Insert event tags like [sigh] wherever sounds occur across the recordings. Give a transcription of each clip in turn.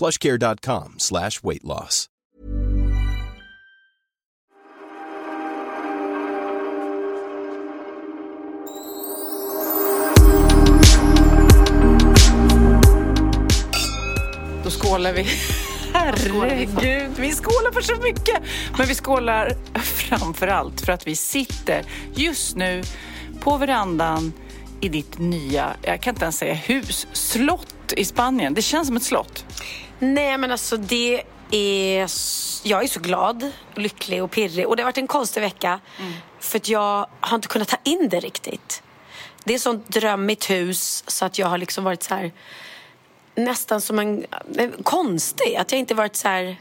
plushcare.com slash weight loss. Då skålar vi. Herregud, vi skålar för så mycket. Men vi skålar framför allt för att vi sitter just nu på verandan i ditt nya, jag kan inte ens säga hus, slott i Spanien. Det känns som ett slott. Nej men alltså det är... Jag är så glad, lycklig och pirrig. Och det har varit en konstig vecka. För att jag har inte kunnat ta in det riktigt. Det är sånt drömmigt hus så att jag har liksom varit så här... Nästan som en... en konstig. Att jag inte varit så här...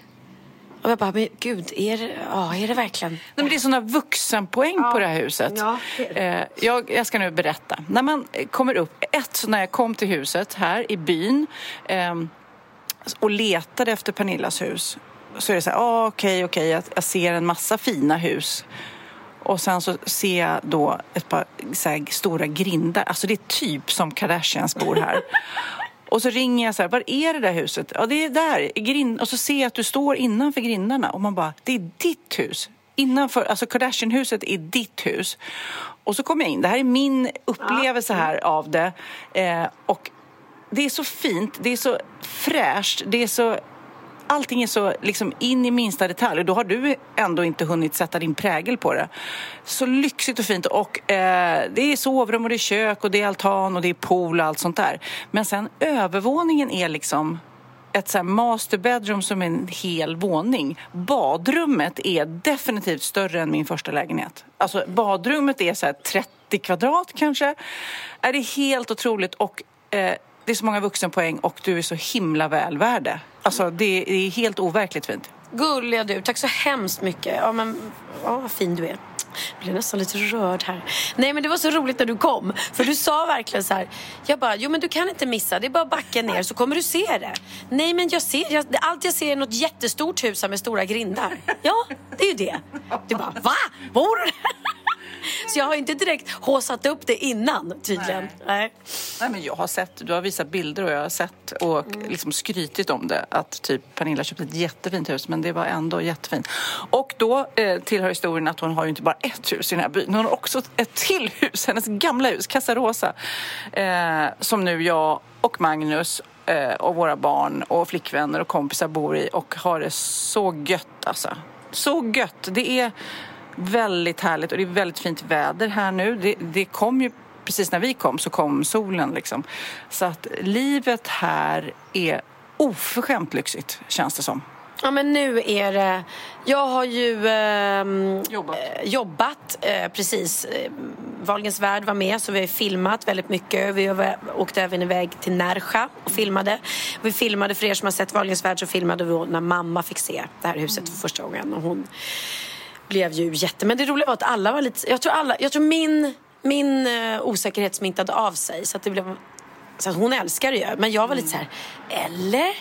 Och jag bara, men gud, är det, ja, är det verkligen? Nej, men det är såna vuxenpoäng på det här huset. Ja, det är Eh, jag, jag ska nu berätta. När man kommer upp, ett, när jag kom till huset här i byn ehm, och letade efter Pernillas hus så är det så här, ah, okej, okej, jag, jag ser en massa fina hus. Och sen så ser jag då ett par här, stora grindar. Alltså det är typ som Kardashians bor här. [laughs] Och så ringer jag så här, var är det där huset? Ja, det är där, i grind. Och så ser jag att du står innanför grindarna och man bara, det är ditt hus. Innanför, alltså Kardashian-huset är ditt hus. Och så kommer jag in, det här är min upplevelse här av det. Eh, och det är så fint, det är så fräscht, det är så allting är så liksom in i minsta detalj och då har du ändå inte hunnit sätta din prägel på det. Så lyxigt och fint och eh, det är sovrum och det är kök och det är altan och det är pool och allt sånt där. Men sen övervåningen är liksom ett så här master bedroom som är en hel våning. Badrummet är definitivt större än min första lägenhet. Alltså badrummet är så här 30 kvadrat kanske. Är det helt otroligt och eh, det är så många vuxenpoäng och du är så himla väl värd det. Alltså det, det är helt overkligt fint. Gulliga du, tack så hemskt mycket. Ja, men, ja, vad fin du är. Jag blev nästan lite rörd här. Nej men det var så roligt när du kom. För du sa verkligen så här. Jag bara, jo men du kan inte missa. Det är bara att backa ner så kommer du se det. Nej men jag ser, jag, allt jag ser är något jättestort hus här med stora grindar. Ja, det är ju det. Du bara, va? Bor du så jag har inte direkt håsat upp det innan tydligen. Nej. Nej, men jag har sett, du har visat bilder och jag har sett och liksom skrytit om det att typ Pernilla köpte ett jättefint hus men det var ändå jättefint. Och då eh, tillhör historien att hon har ju inte bara ett hus i den här byn, hon har också ett till hus, hennes gamla hus, Casa Rosa, eh, som nu jag och Magnus eh, och våra barn och flickvänner och kompisar bor i och har det så gött alltså. Så gött! Det är väldigt härligt och det är väldigt fint väder här nu. Det, det kom ju precis när vi kom så kom solen liksom. Så att livet här är oförskämt lyxigt känns det som. Ja men nu är det... Jag har ju ehm, Jobbat. eh, jobbat eh, precis. Eh, Wahlgrens värld var med så vi har filmat väldigt mycket. Vi åkte även iväg till Närsja och filmade. Vi filmade, för er som har sett Wahlgrens värld så filmade vi när mamma fick se det här huset för första gången. Och hon blev ju jätte... Men det roliga var att alla var lite... Jag tror, alla, jag tror min, min eh, osäkerhet smittade av sig. Så att det blev... Så att hon älskar det ju. Men jag var lite så här, eller?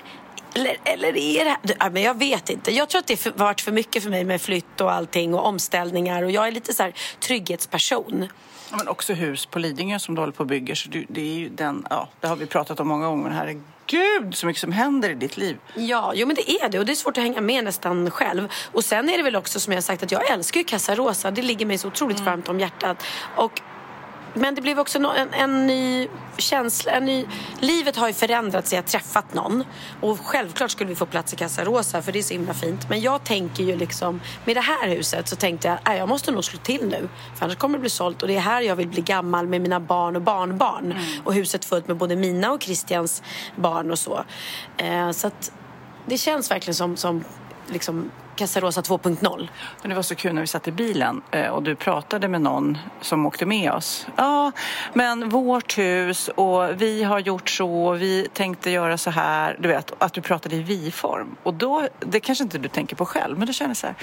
Eller, eller är det här... Ja, men jag vet inte. Jag tror att det har varit för mycket för mig med flytt och allting och omställningar. Och jag är lite så här trygghetsperson. Ja, men också hus på Lidingö som du håller på och bygger. Så det är ju den, ja, det har vi pratat om många gånger. Herregud så mycket som händer i ditt liv. Ja, jo men det är det och det är svårt att hänga med nästan själv. Och sen är det väl också som jag har sagt att jag älskar ju Casa Rosa. Det ligger mig så otroligt varmt om hjärtat. Och men det blev också en, en ny känsla. En ny, livet har ju förändrats. Jag har träffat någon. Och självklart skulle vi få plats i Casa Rosa för det är så himla fint. Men jag tänker ju liksom, med det här huset så tänkte jag, jag måste nog slå till nu. För annars kommer det bli sålt. Och det är här jag vill bli gammal med mina barn och barnbarn. Mm. Och huset fullt med både mina och Christians barn och så. Eh, så att det känns verkligen som, som liksom Casarosa 2.0. det var så kul när vi satt i bilen eh, och du pratade med någon som åkte med oss. Ja, men vårt hus och vi har gjort så, vi tänkte göra så här. Du vet, att du pratade i vi-form. Och då, det kanske inte du tänker på själv, men du känner så här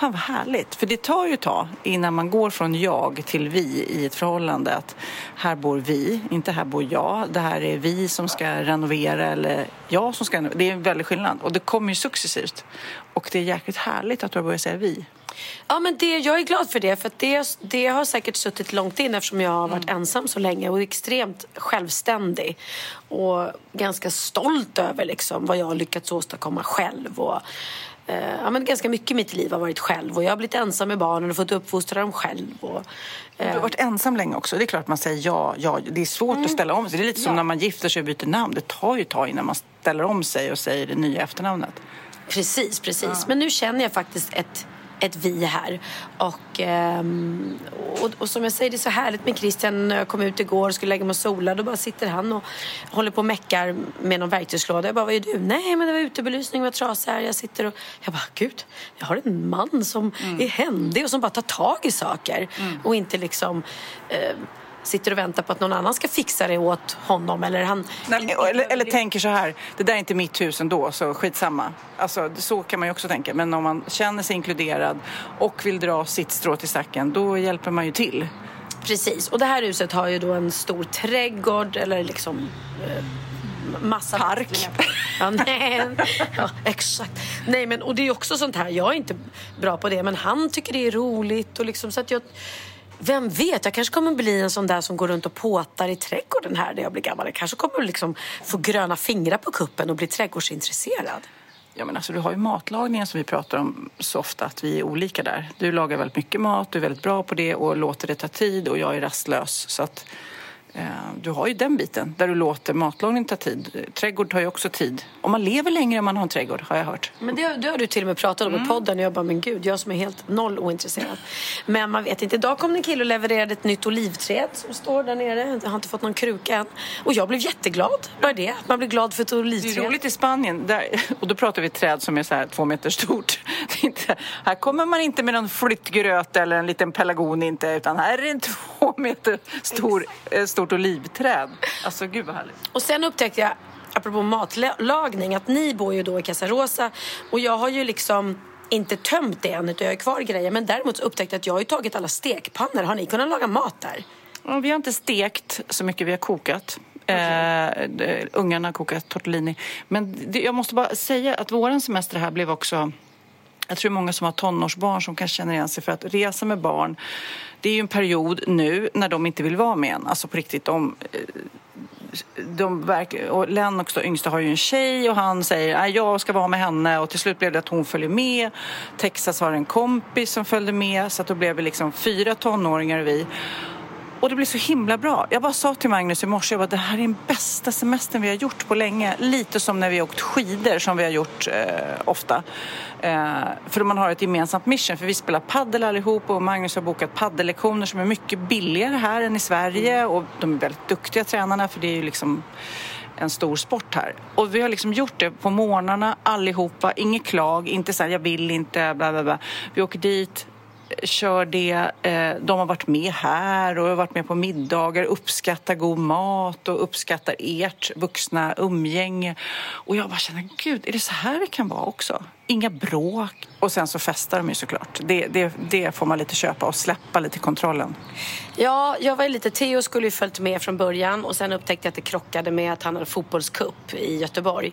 Fan vad härligt. För det tar ju ett tag innan man går från jag till vi i ett förhållande. Att här bor vi, inte här bor jag. Det här är vi som ska renovera eller jag som ska renovera. Det är en väldig skillnad. Och det kommer ju successivt. Och det är jäkligt härligt att du har börjat säga vi. Ja, men det, jag är glad för det. För det, det har säkert suttit långt in eftersom jag har varit mm. ensam så länge och extremt självständig. Och ganska stolt över liksom, vad jag har lyckats åstadkomma själv. Och, eh, ja, men ganska mycket i mitt liv har varit själv och jag har blivit ensam med barnen och fått uppfostra dem själv. Och, eh. Du har varit ensam länge också. Det är klart man säger ja, ja. Det är svårt mm. att ställa om sig. Det är lite som när man gifter sig och byter namn. Det tar ju ett tag innan man ställer om sig och säger det nya efternamnet. Precis, precis. Ja. Men nu känner jag faktiskt ett ett vi här. Och, ehm, och, och, som jag säger, det är så härligt med Christian. När jag kom ut igår och skulle lägga mig och sola, då bara sitter han och håller på och meckar med någon verktygslåda. Jag bara, vad är du? Nej, men det var utebelysning, var trasig här. Jag sitter och, jag bara, gud, jag har en man som mm. är händig och som bara tar tag i saker. Mm. Och inte liksom eh, sitter och väntar på att någon annan ska fixa det åt honom. Eller, han, Nej, eller, eller tänker så här, det där är inte mitt hus ändå, så skitsamma. Alltså, så kan man ju också tänka. Men om man känner sig inkluderad och vill dra sitt strå till stacken, då hjälper man ju till. Precis, och det här huset har ju då en stor trädgård eller liksom eh, massa Park. Ja, nej, ja, exakt. Nej, men, och det är också sånt här, jag är inte bra på det, men han tycker det är roligt. Och liksom, så att jag, vem vet, jag kanske kommer bli en sån där som går runt och påtar i trädgården här när jag blir gammal. Jag kanske kommer liksom få gröna fingrar på kuppen och bli trädgårdsintresserad. Ja, men alltså, du har ju matlagningen som vi pratar om så ofta, att vi är olika där. Du lagar väldigt mycket mat, du är väldigt bra på det och låter det ta tid och jag är rastlös. Så att du har ju den biten där du låter matlagning ta tid. Trädgård tar ju också tid. Och man lever längre om man har en trädgård, har jag hört. Men det, det har du till och med pratat om mm. i podden. Och jag bara, men gud, jag som är helt noll ointresserad. Men man vet inte. Idag kom det en kille och levererade ett nytt olivträd som står där nere. Jag har inte fått någon kruka än. Och jag blev jätteglad. Bara det, att man blir glad för ett olivträd. Det är roligt i Spanien. Där, och då pratar vi ett träd som är så här två meter stort. Inte, här kommer man inte med någon flyttgröt eller en liten pelargon inte. Utan här är det en två meter stor, eh, stor stort olivträd. Alltså gud vad härligt. Och sen upptäckte jag, apropå matlagning, att ni bor ju då i Casarosa och jag har ju liksom inte tömt det än utan jag har kvar grejer. Men däremot upptäckte jag att jag har tagit alla stekpannor. Har ni kunnat laga mat där? Ja, vi har inte stekt så mycket, vi har kokat. Okay. Eh, ungarna har kokat tortellini. Men det, jag måste bara säga att våran semester här blev också jag tror många som har tonårsbarn som kan känner igen sig för att resa med barn det är ju en period nu när de inte vill vara med en. Alltså på riktigt, de, eh, de verkar, och Lennox, också yngsta, har ju en tjej och han säger att jag ska vara med henne och till slut blev det att hon följer med. Texas har en kompis som följde med så att då blev vi liksom fyra tonåringar och vi. Och det blev så himla bra. Jag bara sa till Magnus i morse, jag bara, det här är den bästa semestern vi har gjort på länge. Lite som när vi har åkt skidor som vi har gjort eh, ofta. Eh, för man har ett gemensamt mission. För vi spelar paddel allihop och Magnus har bokat paddellektioner som är mycket billigare här än i Sverige. Och de är väldigt duktiga tränarna för det är ju liksom en stor sport här. Och vi har liksom gjort det på morgnarna allihopa, inget klag, inte så här, jag vill inte, bla bla bla. Vi åker dit, kör det. Eh, de har varit med här och varit med på middagar, uppskattar god mat och uppskattar ert vuxna umgänge. Och jag bara känner, gud, är det så här det kan vara också? Inga bråk. Och sen så festar de ju såklart. Det, det, det får man lite köpa och släppa lite kontrollen. Ja, jag var lite... Theo skulle ju följt med från början och sen upptäckte jag att det krockade med att han hade fotbollscup i Göteborg.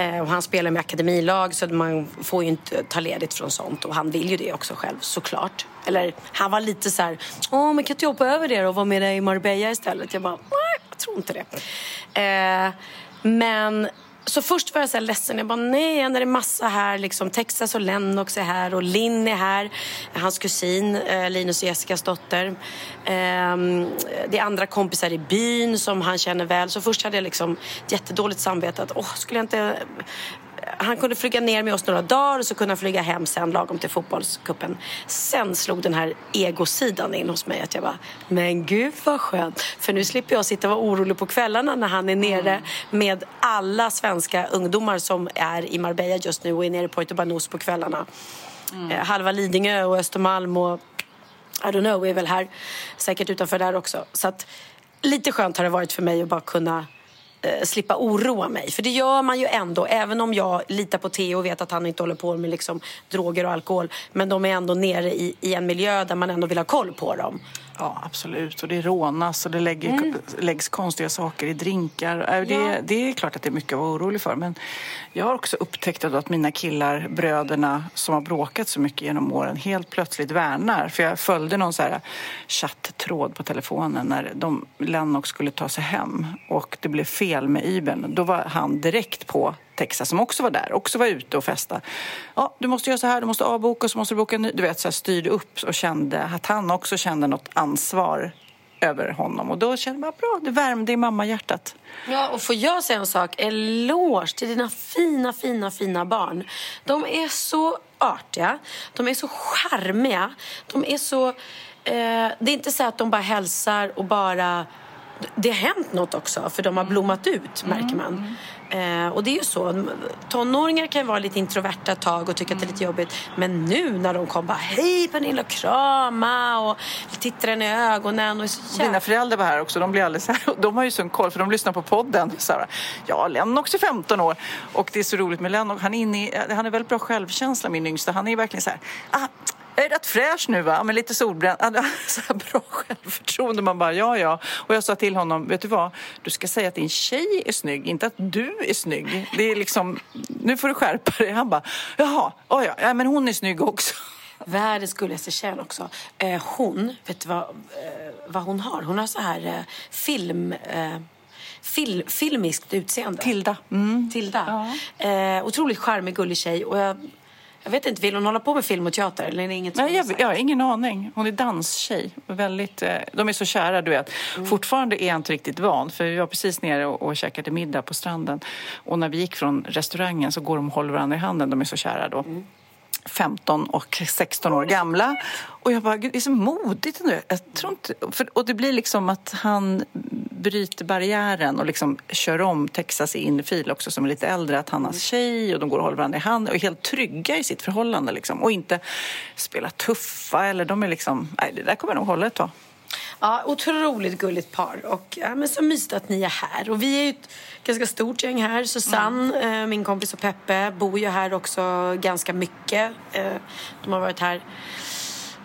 Eh, och han spelar med akademilag så man får ju inte ta ledigt från sånt och han vill ju det också själv såklart. Eller han var lite så här, åh men kan inte jag hoppa över det och vara med dig i Marbella istället? Jag bara, nej, jag tror inte det. Eh, men så först var jag så här ledsen. Jag bara, nej, när det är massa här. Liksom, Texas och Lennox är här och Linn är här. Hans kusin, eh, Linus och Jessicas dotter. Eh, det är andra kompisar i byn som han känner väl. Så först hade jag liksom jättedåligt samvete. Att, åh, skulle jag inte han kunde flyga ner med oss några dagar och så kunde han flyga hem sen lagom till fotbollskuppen. Sen slog den här egosidan in hos mig att jag bara, men gud vad skönt. För nu slipper jag sitta och vara orolig på kvällarna när han är nere mm. med alla svenska ungdomar som är i Marbella just nu och är nere på Puerto Banús på kvällarna. Mm. Eh, halva Lidingö och Östermalm och I don't know är väl här. Säkert utanför där också. Så att lite skönt har det varit för mig att bara kunna eh, slippa oroa mig. För det gör man ju ändå, även om jag litar på Theo och vet att han inte håller på med liksom, droger och alkohol. Men de är ändå nere i, i en miljö där man ändå vill ha koll på dem. Ja, absolut. Och det rånas och det lägger, mm. läggs konstiga saker i drinkar. Äh, det, ja. det är klart att det är mycket att vara orolig för. Men jag har också upptäckt att mina killar, bröderna som har bråkat så mycket genom åren helt plötsligt värnar. För jag följde någon så här chatttråd på telefonen när de, Lennox skulle ta sig hem och det blev fel med Iben. Då var han direkt på Texas som också var där, också var ute och festade. Ja, du måste göra så här, du måste avboka och så måste du boka en ny. Du vet, så här, styrde upp och kände att han också kände något ansvar över honom. Och då kände jag bra, det värmde i mammahjärtat. Ja, och får jag säga en sak? Eloge till dina fina, fina, fina barn. De är så artiga, de är så charmiga, de är så... Eh, det är inte så att de bara hälsar och bara det har hänt något också, för de har blommat ut, märker man. Eh, och det är ju så. Tonåringar kan vara lite introverta ett tag och tycka att det är lite jobbigt. Men nu när de kommer bara hej Pernilla, krama och tittar en i ögonen. Och så jävla... Dina föräldrar var här också. De blir alldeles här. De har ju sån koll för de lyssnar på podden. Så här, ja, Lennox är 15 år och det är så roligt med Lennox. Han är, inne i, han är väldigt bra självkänsla, min yngsta. Han är verkligen så här, ah, jag är rätt fräsch nu va, med lite solbränd. Så här bra självförtroende. Man bara, ja ja. Och jag sa till honom, vet du vad? Du ska säga att din tjej är snygg, inte att du är snygg. Det är liksom, nu får du skärpa dig. Han bara, jaha, oh ja, ja men hon är snygg också. Världens gulligaste tjej också. Eh, hon, vet du vad, eh, vad hon har? Hon har så här eh, film... Eh, fil, filmiskt utseende. Tilda. Mm. Tilda. Ja. Eh, otroligt charmig, gullig tjej. Och jag jag vet inte, vill hon hålla på med film och teater? Eller är det inget Nej, jag, jag har ingen aning. Hon är danstjej. Väldigt, eh, de är så kära, du vet. Mm. Fortfarande är jag inte riktigt van, för vi var precis nere och, och käkade middag på stranden. Och när vi gick från restaurangen så går de och håller varandra i handen. De är så kära då. Mm. 15 och 16 år gamla. Och jag bara, gud, det är så modigt ändå. Jag tror inte, för, och det blir liksom att han bryter barriären och liksom kör om Texas in fil också som är lite äldre. Att han har tjej och de går och håller varandra i hand och är helt trygga i sitt förhållande liksom. Och inte spelar tuffa eller de är liksom, nej det där kommer nog hålla ett tag. Ja, otroligt gulligt par. Och ja, men så mysigt att ni är här. Och vi är ett ganska stort gäng här. Susanne, mm. eh, min kompis och Peppe, bor ju här också ganska mycket. Eh, de har varit här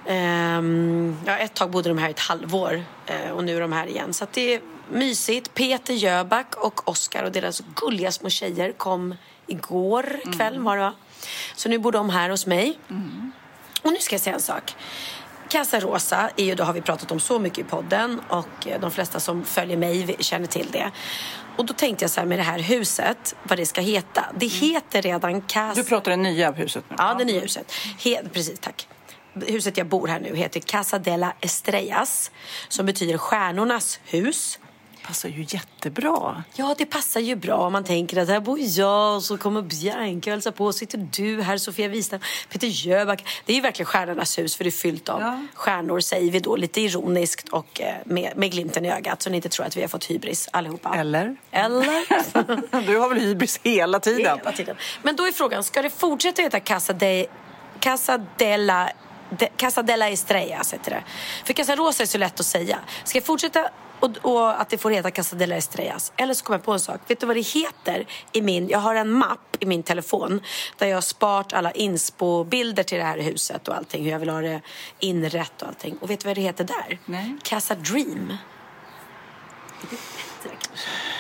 Um, ja, ett tag bodde de här ett halvår uh, och nu är de här igen. Så det mysigt. Peter Jöback och Oskar och deras gulliga små tjejer kom igår kväll mm. var det va? Så nu bor de här hos mig. Mm. Och nu ska jag säga en sak. Casa Rosa är ju, då har vi pratat om så mycket i podden och eh, de flesta som följer mig känner till det. Och då tänkte jag så här med det här huset, vad det ska heta. Det mm. heter redan Casa... Du pratar det nya huset nu? Ja, det nya huset. He... Precis, tack huset jag bor här nu heter Casa de la Estrellas som betyder stjärnornas hus passar ju jättebra. Ja, det passar ju bra. Man tänker att här bor jag och så kommer Bianca och hälsar på. Sitter du här, Sofia Wistam, Peter Jöback. Det är ju verkligen stjärnornas hus för det är fyllt av ja. stjärnor, säger vi då lite ironiskt och eh, med, med glimten i ögat så ni inte tror att vi har fått hybris allihopa. Eller? Eller? [laughs] du har väl hybris hela tiden? Hela tiden. Men då är frågan, ska det fortsätta heta Casa de, Casa de la de, Casa de la Estrellas heter det. För Casa Rosa är så lätt att säga. Ska jag fortsätta och, och, att det får heta Casa de la Estrellas. Eller så kommer jag på en sak. Vet du vad det heter i min... Jag har en mapp i min telefon där jag har sparat alla inspo-bilder till det här huset och allting. Hur jag vill ha det inrätt och allting. Och vet du vad det heter där? Nej. Casa Dream.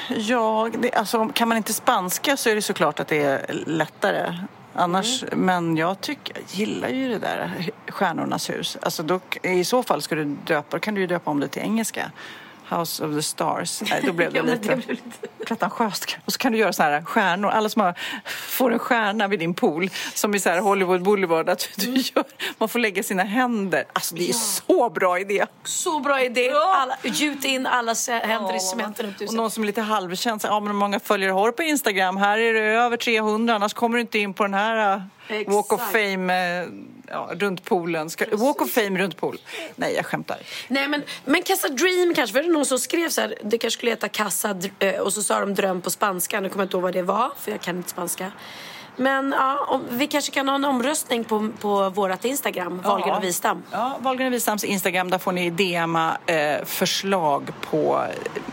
Ja, det, alltså, kan man inte spanska så är det såklart att det är lättare. Annars, mm. Men jag, tycker, jag gillar ju det där Stjärnornas hus. Alltså då, I så fall ska du döpa, kan du ju döpa om det till engelska. House of the Stars. Nej, då blev det [laughs] Ja, lite pretentiöst. Och så kan du göra så här stjärnor. Alla som har, får en stjärna vid din pool, som i så här Hollywood Boulevard, att du gör, man får lägga sina händer. Alltså det är så bra idé. Så bra idé. Alla, gjut in alla händer i cementen Och någon som är lite halvkänd ja men hur många följare har du på Instagram? Här är det över 300, annars kommer du inte in på den här uh, Walk of Exakt. Fame uh, ja, runt poolen. Ska, walk of Fame runt pool. Nej, jag skämtar. Nej men, men Casa Dream kanske, för det någon som skrev så här, det kanske skulle heta Casa eh, och så sa de dröm på spanska, nu kommer jag inte ihåg vad det var för jag kan inte spanska. Men ja, om, vi kanske kan ha en omröstning på, på vårt Instagram, Wahlgren och Wistam. Ja, Wahlgren och Wistams Instagram, där får ni DMa eh, förslag på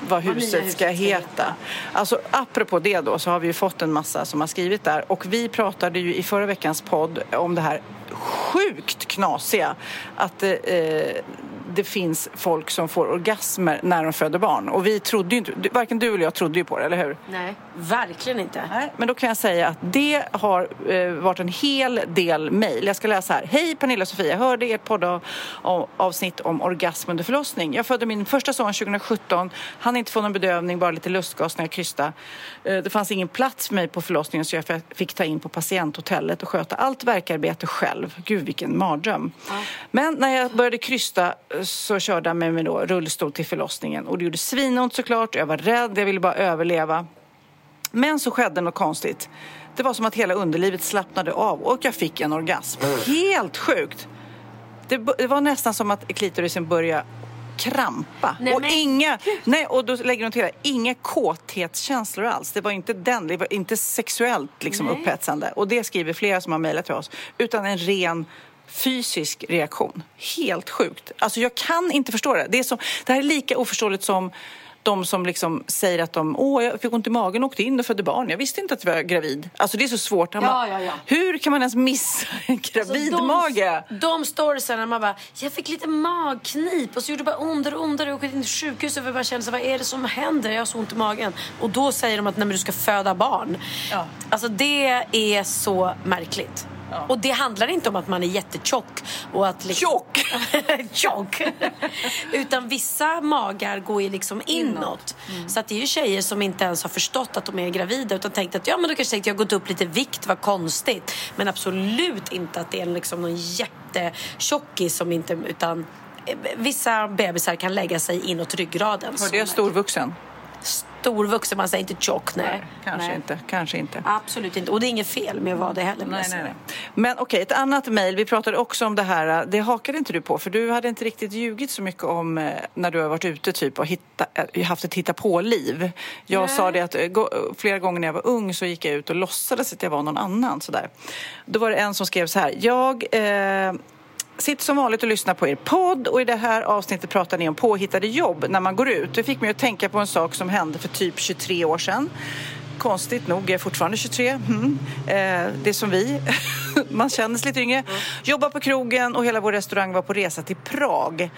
vad huset ska huset ska heta. heta. Alltså apropå det då så har vi ju fått en massa som har skrivit där och vi pratade ju i förra veckans podd om det här sjukt knasiga att eh, det finns folk som får orgasmer när de föder barn och vi trodde ju inte, varken du eller jag trodde ju på det, eller hur? Nej, verkligen inte. Nej, men då kan jag säga att det har eh, varit en hel del mejl. Jag ska läsa här. Hej Pernilla och Sofia, jag hörde ert poddavsnitt om orgasm under förlossning. Jag födde min första son 2017. Han inte få någon bedövning, bara lite lustgas när jag krystade. Eh, det fanns ingen plats för mig på förlossningen så jag fick ta in på patienthotellet och sköta allt verkarbete själv. Gud vilken mardröm. Men när jag började krysta eh, så körde han med mig då rullstol till förlossningen och det gjorde svinont såklart. Jag var rädd, jag ville bara överleva. Men så skedde något konstigt. Det var som att hela underlivet slappnade av och jag fick en orgasm. Helt sjukt! Det, det var nästan som att klitorisen började krampa. Nej, och men inga, nej, och då lägger hon till det, inga kåthetskänslor alls. Det var inte den, det var inte sexuellt liksom Nej. upphetsande. Och det skriver flera som har mejlat till oss. Utan en ren fysisk reaktion. Helt sjukt. Alltså jag kan inte förstå det. Det, är som, det här är lika oförståeligt som de som liksom säger att de Åh, jag fick ont i magen och åkte in och födde barn. Jag visste inte att jag var gravid. Alltså det är så svårt. Han Ja, ja, ja. Hur kan man ens missa en gravid Alltså, de? De storiesen när man bara, jag fick lite magknip och så gjorde det bara ondare och ondare. Jag åkte in till sjukhuset och bara kände vad är det som händer? Jag har så ont i magen. Och då säger de att nej, men du ska föda barn. Alltså det är så märkligt. Och det handlar inte om att man är jättetjock. Och att liksom... Tjock! [laughs] Tjock! Utan vissa magar går ju liksom inåt. Så att det är ju tjejer som inte ens har förstått att de är gravida utan tänkt att ja men då kanske tänkt, jag har gått upp lite vikt, vad konstigt. Men absolut inte att det är liksom någon jättetjockis som inte, utan eh, vissa bebisar kan lägga sig inåt ryggraden. Hörde jag storvuxen? Storvuxen, man säger inte tjock, nej. Kanske nej. inte. Kanske inte. Absolut inte. Och det är inget fel med att vara det heller. Nej, nej, nej. Men okej, ett annat mejl. Vi pratade också om det här. Det hakade inte du på, för du hade inte riktigt ljugit så mycket om eh, när du har varit ute typ och hitta, eh, haft ett hitta på-liv. Jag sa det att eh, flera gånger när jag var ung så gick jag ut och låtsades att jag var någon annan. Sådär. Då var det en som skrev så här. Jag eh, sitter som vanligt och lyssnar på er podd och i det här avsnittet pratar ni om påhittade jobb när man går ut. Det fick mig att tänka på en sak som hände för typ 23 år sedan. Konstigt nog, är fortfarande 23. Mm. Eh, det är som vi. [laughs] Man känner sig lite yngre. Jobbar på krogen och hela vår restaurang var på resa till Prag.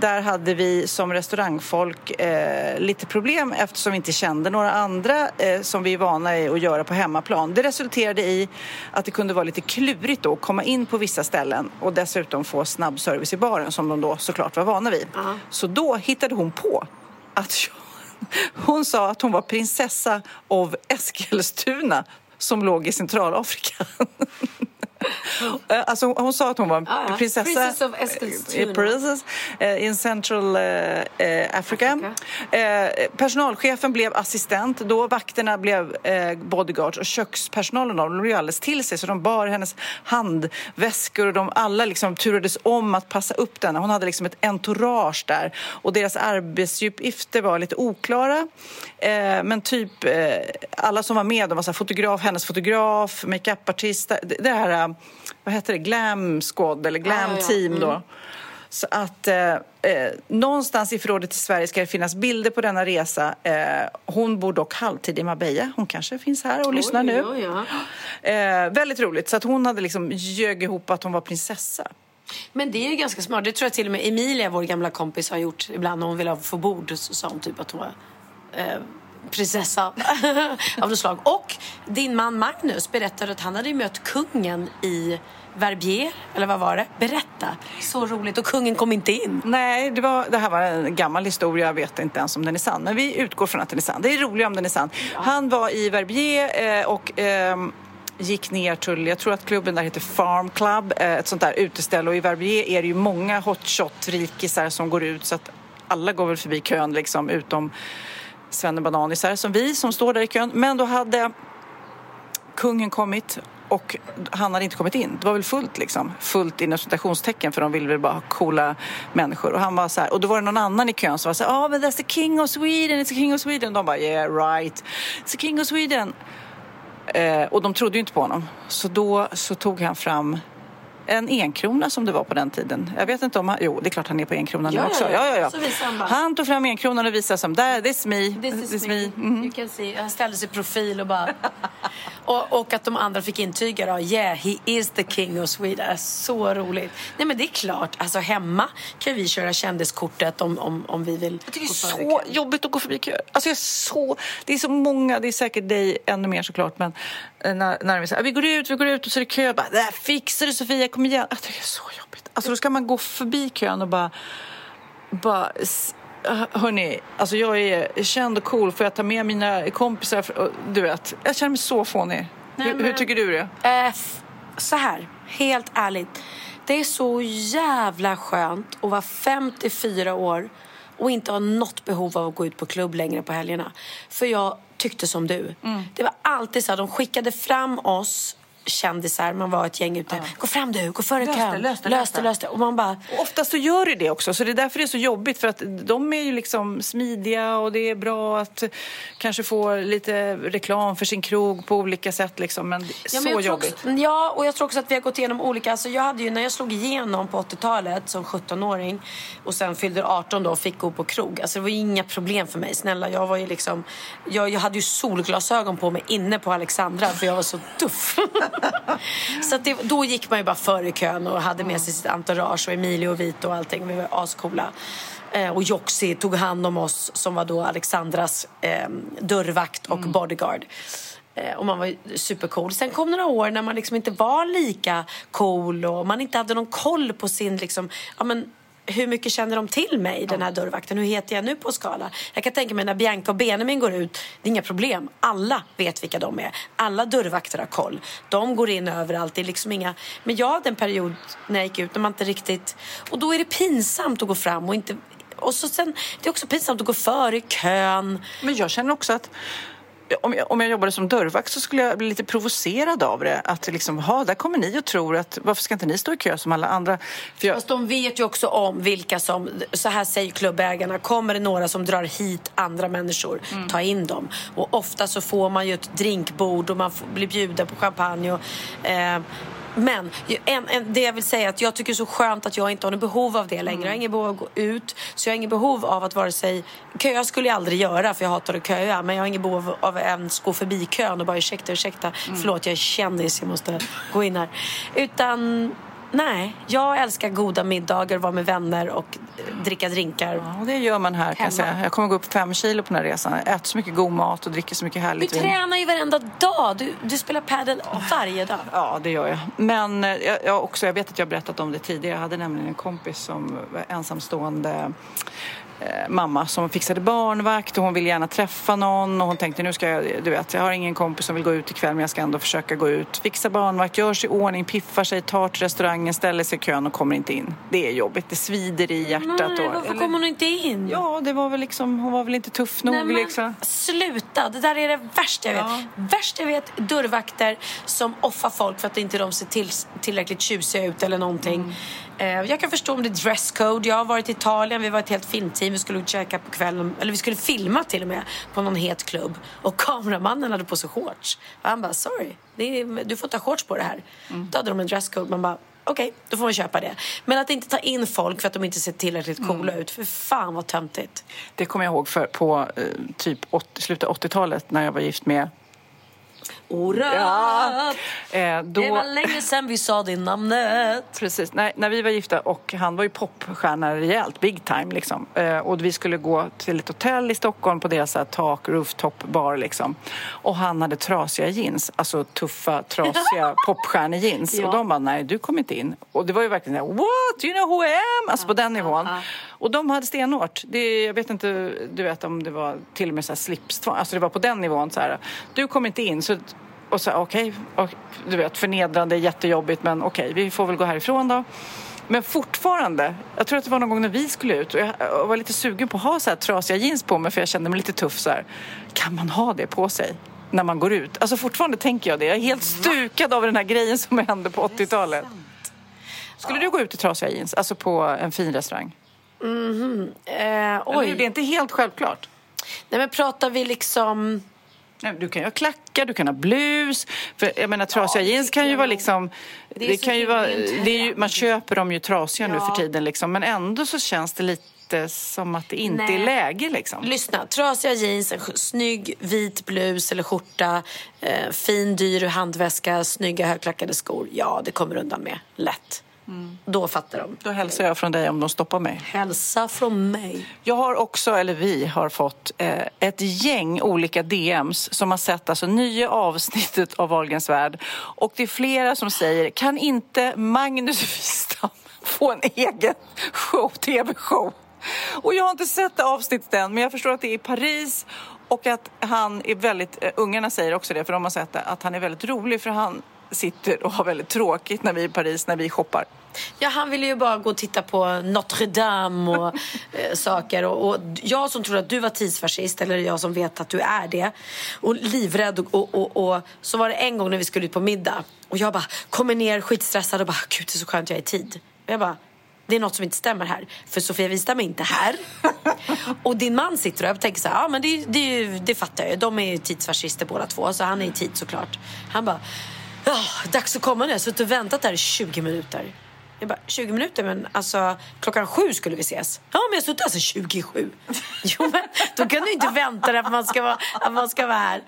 Där hade vi som restaurangfolk eh, lite problem eftersom vi inte kände några andra eh, som vi är vana i att göra på hemmaplan. Det resulterade i att det kunde vara lite klurigt då att komma in på vissa ställen och dessutom få snabb service i baren som de då såklart var vana vid. Så då hittade hon på att [laughs] hon sa att hon var prinsessa av Eskilstuna som låg i Centralafrika. Eh, Alltså hon, sa att hon var ja. prinsessa Princess of Eskilstuna. princess, eh, in Central eh, eh, Africa. Eh, personalchefen blev assistent, då vakterna blev bodyguards och kökspersonalen de blev alldeles till sig så de bar hennes handväskor och de alla liksom turades om att passa upp denna. Hon hade liksom ett entourage där och deras arbetsuppgifter var lite oklara. Men typ alla som var med, de var så här, fotograf, hennes fotograf, makeupartist, det, det här, vad heter det, glam squad eller glam Ja, ja, ja. team då. Så att eh, eh, någonstans i förrådet i Sverige ska det finnas bilder på denna resa. Eh, hon bor dock halvtid i Marbella. Hon kanske finns här och lyssnar nu. Oj, oj, oj. Eh, väldigt roligt. Så att hon hade liksom ljög ihop att hon var prinsessa. Men det är ju ganska smart. Det tror jag till och med Emilia, vår gamla kompis, har gjort ibland när hon vill ha få bord. Så sa hon typ att hon var eh, prinsessa [laughs] av något slag. Och din man Magnus berättade att han hade mött kungen i Verbier, eller vad var det? Berätta. Så roligt. Och kungen kom inte in. Nej, det, var, det här var en gammal historia. Jag vet inte ens om den är sann. Men vi utgår från att den är sann. Det är roligt om den är sann. Han var i Verbier eh, och eh, gick ner till, jag tror att klubben där heter Farm Club, eh, ett sånt där uteställe. Och i Verbier är det ju många hotshot-rikisar som går ut så att alla går väl förbi kön liksom, utom svennebananisar som vi som står där i kön. Men då hade kungen kommit och han hade inte kommit in. Det var väl fullt liksom. Fullt inom citationstecken för de ville väl bara ha coola människor. Och han var så här, och då var det någon annan i kön som var så här, ah, oh, but that's the king of Sweden, it's the king of Sweden. De bara, yeah right, it's the king of Sweden. Eh, och de trodde ju inte på honom. Så då så tog han fram en enkrona som det var på den tiden. Jag vet inte om han... Jo, det är klart han är på enkronan Ja, nu också. ja, ja. Ja, han tog fram enkronan och visade som, där, this me. This is me. Mhm. You can see. Han ställde sig i profil och bara... [laughs] och, och att de andra fick intyga då, yeah, he is the king of Sweden. Så roligt. Nej men det är klart, alltså hemma kan vi köra kändiskortet om, om, om vi vill. Jag tycker det är så jobbigt att gå förbi köer. Alltså jag är så, det är så många, det är säkert dig ännu mer såklart, men när, när vi säger vi går ut, vi går ut och så är det kö. Jag Bara, det fixar du Sofia, kom igen. Tycker det är så jobbigt. Alltså då ska man gå förbi kön och bara, bara Hörni, alltså jag är känd och cool. Får jag ta med mina kompisar? Du vet, jag känner mig så fånig. Nej, hur, hur men- tycker du det? Eh, f- så här, helt ärligt. Det är så jävla skönt att vara 54 år och inte ha något behov av att gå ut på klubb längre på helgerna. För jag tyckte som du. Mm. Det var alltid så här, de skickade fram oss kändisar, man var ett gäng ute. Gå fram du, gå före Lös det, kön. lös det, lös lös det, det. lös det. Och man bara, Och oftast så gör det det också, så det är därför det är så jobbigt. För att de är ju liksom smidiga och det är bra att kanske få lite reklam för sin krog på olika sätt. Liksom. Men Ja, så men jobbigt. Också, ja, och jag tror också att vi har gått igenom olika... Alltså jag hade ju, när jag slog igenom på 80-talet som 17-åring och sen fyllde 18 då och fick gå på krog. Alltså det var inga problem för mig. Snälla, jag var ju liksom... Jag, jag hade ju solglasögon på mig inne på Alexandra för jag var så tuff. [laughs] [laughs] så det, då gick man ju bara före kön och hade med sig sitt entourage och Emilio och Vito och allting. Vi var ascoola. Eh, och Joxi tog hand om oss som var då Alexandras eh, dörrvakt och bodyguard. Eh, Och man var supercool. Sen kom några år när man liksom inte var lika cool och man inte hade någon koll på sin liksom, ja men hur mycket känner de till mig, den här dörrvakten? Hur heter jag nu på skala? Jag kan tänka mig när Bianca och Benjamin går ut, det är inga problem. Alla vet vilka de är. Alla dörrvakter har koll. De går in överallt. Det är liksom inga... Men jag hade en period när jag gick ut när man inte riktigt... Och då är det pinsamt att gå fram och inte... Och så sen, det är också pinsamt att gå före i kön. Men jag känner också att om jag, om jag jobbade som dörrvakt så skulle jag bli lite provocerad av det. Att liksom, ha, där kommer ni och tror att varför ska inte ni stå i kö som alla andra? För jag, Fast de vet ju också om vilka som, så här säger klubbägarna, kommer det några som drar hit andra människor, ta in dem. Och ofta så får man ju ett drinkbord och man får, blir bjuden på champagne. Och, eh, men en, en, det jag vill säga är att jag tycker det är så skönt att jag inte har något behov av det längre. Jag har inget behov av att gå ut. Så jag har inget behov av att vare sig... Köa skulle jag aldrig göra för jag hatar att köa. Men jag har inget behov av att ens gå förbi kön och bara ursäkta, ursäkta. Förlåt, jag är kändis, jag måste gå in här. Utan Nej, jag älskar goda middagar, vara med vänner och eh, dricka drinkar. ja, och det gör man här kan jag säga. Jag kommer gå upp fem kilo på den här resan. Jag äter så mycket god mat och dricker så mycket Du härligt vin. tränar ju varenda dag. Du, du spelar padel varje dag. Ja, det gör jag. Men eh, jag, jag, också, jag vet att jag har berättat om det tidigare. Jag hade nämligen en kompis som var ensamstående mamma som fixade barnvakt och hon ville gärna träffa någon och hon tänkte nu ska jag, du vet, jag har ingen kompis som vill gå ut ikväll men jag ska ändå försöka gå ut. Fixa barnvakt, gör sig i ordning, piffar sig, tar till restauranger, ställer sig i kön och kommer inte in. Det är jobbigt, det svider i hjärtat. Nej, och, varför eller- kommer hon inte in? Ja, det var väl liksom, hon var väl inte tuff nog Nej, men liksom. Sluta! Det där är det värsta jag vet. Ja. Värsta jag vet dörrvakter som offar folk för att inte de ser till, tillräckligt tjusiga ut eller någonting. Mm. Eh, jag kan förstå om det är dresscode. Jag har varit i Italien, vi var ett helt filmteam. Vi skulle käka på kvällen, eller vi skulle filma till och med på någon het klubb. Och kameramannen hade på sig shorts. Och han bara, sorry, är, du får ta shorts på det här. Mm. Då hade de en dresscode. Man bara, okej, då får man köpa det. Men att inte ta in folk för att de inte ser tillräckligt coola Mm. ut. För fan vad töntigt. Det kommer jag ihåg för, på eh, typ 80, slutet av 80-talet när jag var gift med Orört. Ja. Eh, då... Det var länge sedan vi sa det namnet. Precis. Nej, när vi var gifta och han var ju popstjärna rejält, big time liksom. Eh, och vi skulle gå till ett hotell i Stockholm på deras här, tak, rooftop bar liksom. Och han hade trasiga jeans, alltså tuffa, trasiga [laughs] popstjärnejeans. Ja. Och de bara, nej du kommer inte in. Och det var ju verkligen så här, what, you know who I am? Alltså på den nivån. Och de hade stenhårt. Det, jag vet inte, du vet om det var till och med så här slipstvång. Alltså det var på den nivån så här. Du kommer inte in. Så, och så okej, och du vet förnedrande, jättejobbigt men okej, vi får väl gå härifrån då. Men fortfarande, jag tror att det var någon gång när vi skulle ut och jag jag var lite sugen på att ha så här trasiga jeans på mig för jag kände mig lite tuff så här. Kan man ha det på sig när man går ut? Alltså fortfarande tänker jag det. Jag är helt stukad av den här grejen som hände på 80-talet. Skulle du gå ut i trasiga jeans, alltså på en fin restaurang? Eh, Eller hur? oj. Det är inte helt självklart. Nej men pratar vi liksom... Nej, Du kan ju ha klackar, du kan ha blus. För jag menar trasiga jeans kan ju vara liksom... Det, så kan ju vara, det ju, man köper dem ju trasiga nu Ja. för tiden liksom. Men ändå så känns det lite som att det inte Nej. är läge liksom. Lyssna, trasiga jeans, en snygg vit blus eller skjorta, eh, fin dyr handväska, snygga högklackade skor. Ja, det kommer undan med. Lätt. Då fattar de. Då hälsar jag från dig om de stoppar mig. Hälsa från mig. Jag har också, eller vi har fått eh, ett gäng olika DMs som har sett alltså nya avsnittet av Wahlgrens värld. Och det är flera som säger, kan inte Magnus Wistam [laughs] få en egen show, tv-show? Och jag har inte sett det avsnittet än, men jag förstår att det är i Paris och att han är väldigt, eh, ungarna säger också det, för de har sett det, att han är väldigt rolig för han sitter och har väldigt tråkigt när vi är i Paris, när vi shoppar. Ja, han ville ju bara gå och titta på Notre Dame och [laughs] eh, saker. Och, och jag som tror att du var tidsfascist, eller jag som vet att du är det, och livrädd. Och, och, och, så var det en gång när vi skulle ut på middag. Och jag bara kommer ner skitstressad och bara, gud det är så skönt jag är i tid. Och jag bara, det är något som inte stämmer här. För Sofia Wistam är inte här. [laughs] och din man sitter där och tänker så här, ja men det, det, det fattar jag ju. De är ju tidsfascister båda två, så han är i tid såklart. Han bara, ja, dags att komma nu. Jag har suttit och väntat där i 20 minuter. Jag bara, 20 minuter? Men alltså, klockan sju skulle vi ses. Ja, men jag har suttit alltså 27. Jo, men då kan du inte vänta dig att man ska vara, att man ska vara här.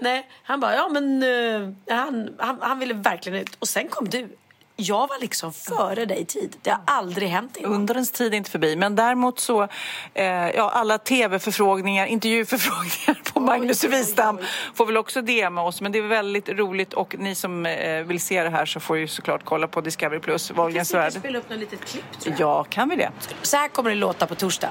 Nej, han bara, ja men uh, han, han, han ville verkligen ut. Och sen kom du. Jag var liksom före dig i tid. Det har aldrig hänt innan. Undrens tid är inte förbi. Men däremot så, eh, ja, alla tv-förfrågningar, [laughs] intervjuförfrågningar på Magnus Wistam får väl också DMa oss. Men det är väldigt roligt och ni som eh, vill se det här så får ju såklart kolla på Discovery Plus, Wahlgrens värld. spela upp något litet klipp tror jag. Ja, kan vi det? Så här kommer det låta på torsdag.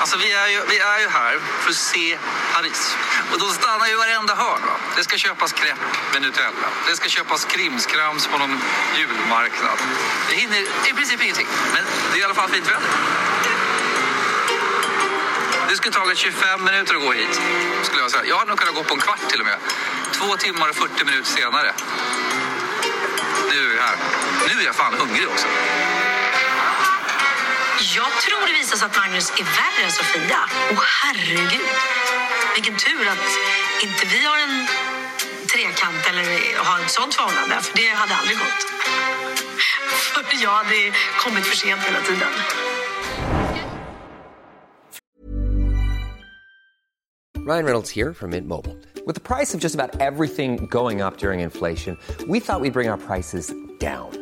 Alltså vi är, ju, vi är ju här för att se Paris. Och då stannar ju varenda hörn. Va? Det ska köpas crepe med Nutella. Det ska köpas krimskrams på någon julmarknad. Det hinner i princip ingenting. Men det är i alla fall fint väder. Det skulle tagit 25 minuter att gå hit. Skulle jag säga. Jag hade nog kunnat gå på en kvart till och med. Två timmar och 40 minuter senare. Nu är vi här. Nu är jag fan hungrig också. Jag tror det visar sig att Magnus är värre än Sofia. Och herregud, vilken tur att inte vi har en trekant eller har ett sånt förhållande. För det hade aldrig gått. [laughs] För jag hade kommit för sent hela tiden. Ryan Reynolds here from Mint Mobile. With the price of just about everything going up during inflation, we thought we'd bring our prices down.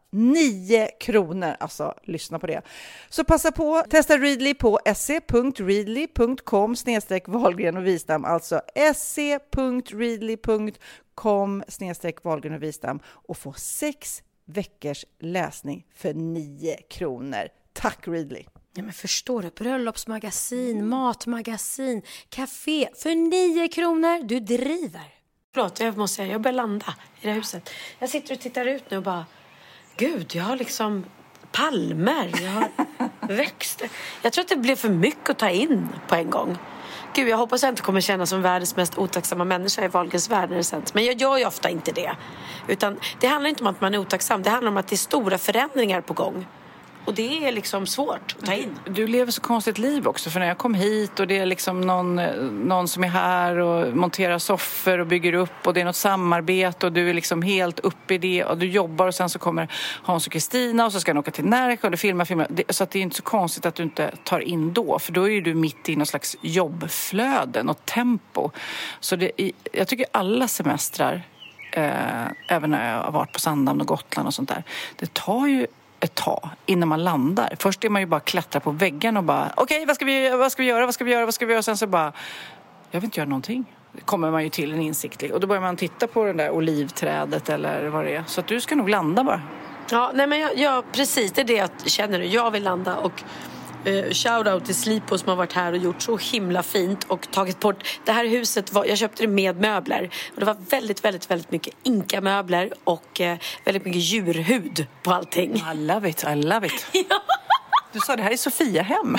9 kronor. Alltså, lyssna på det. Så passa på, testa Readly på se.readly.com snedstreck Wahlgren och Wistam, alltså se.readly.com snedstreck Wahlgren och Wistam och få sex veckors läsning för 9 kronor. Tack Readly! Ja, men förstår du? Bröllopsmagasin, matmagasin, café för 9 kronor. Du driver. Förlåt, jag måste säga, jag börjar landa i det här huset. Jag sitter och tittar ut nu och bara Gud, jag har liksom palmer, jag har växter. Jag tror att det blev för mycket att ta in på en gång. Gud, jag hoppas jag inte kommer kännas som världens mest otacksamma människa i Wahlgrens värld när det sänds. Men jag gör ju ofta inte det. Utan det handlar inte om att man är otacksam, det handlar om att det är stora förändringar på gång. Och det är liksom svårt att ta in. Du, lever så konstigt liv också. För när jag kom hit och det är liksom någon, någon som är här och monterar soffor och bygger upp och det är något samarbete och du är liksom helt uppe i det och du jobbar och sen så kommer Hans och Kristina och så ska han åka till Närke och du filmar, filmar. Så att det är inte så konstigt att du inte tar in då för då är ju du mitt i någon slags jobbflöden och tempo. Så det, jag tycker alla semestrar Eh, även när jag har varit på Sandhamn och Gotland och sånt där. Det tar ju ett tag innan man landar. Först är man ju bara klättra på väggen och bara okej, okay, vad, ska vi, vad ska vi göra, vad ska vi göra, vad ska vi göra? Och Sen så bara, jag vill inte göra någonting. Kommer man ju till en insikt Och då börjar man titta på det där olivträdet eller vad det är. Så att du ska nog landa bara. Ja, nej men jag, jag, precis det är det jag känner nu. Jag vill landa och eh, shoutout till Slipo som har varit här och gjort så himla fint och tagit bort. Det här huset, var, jag köpte det med möbler och det var väldigt, väldigt, väldigt mycket inka-möbler och eh, väldigt mycket djurhud på allting. I love it, I love it. [laughs] ja. Du sa det här är Sofia-hem.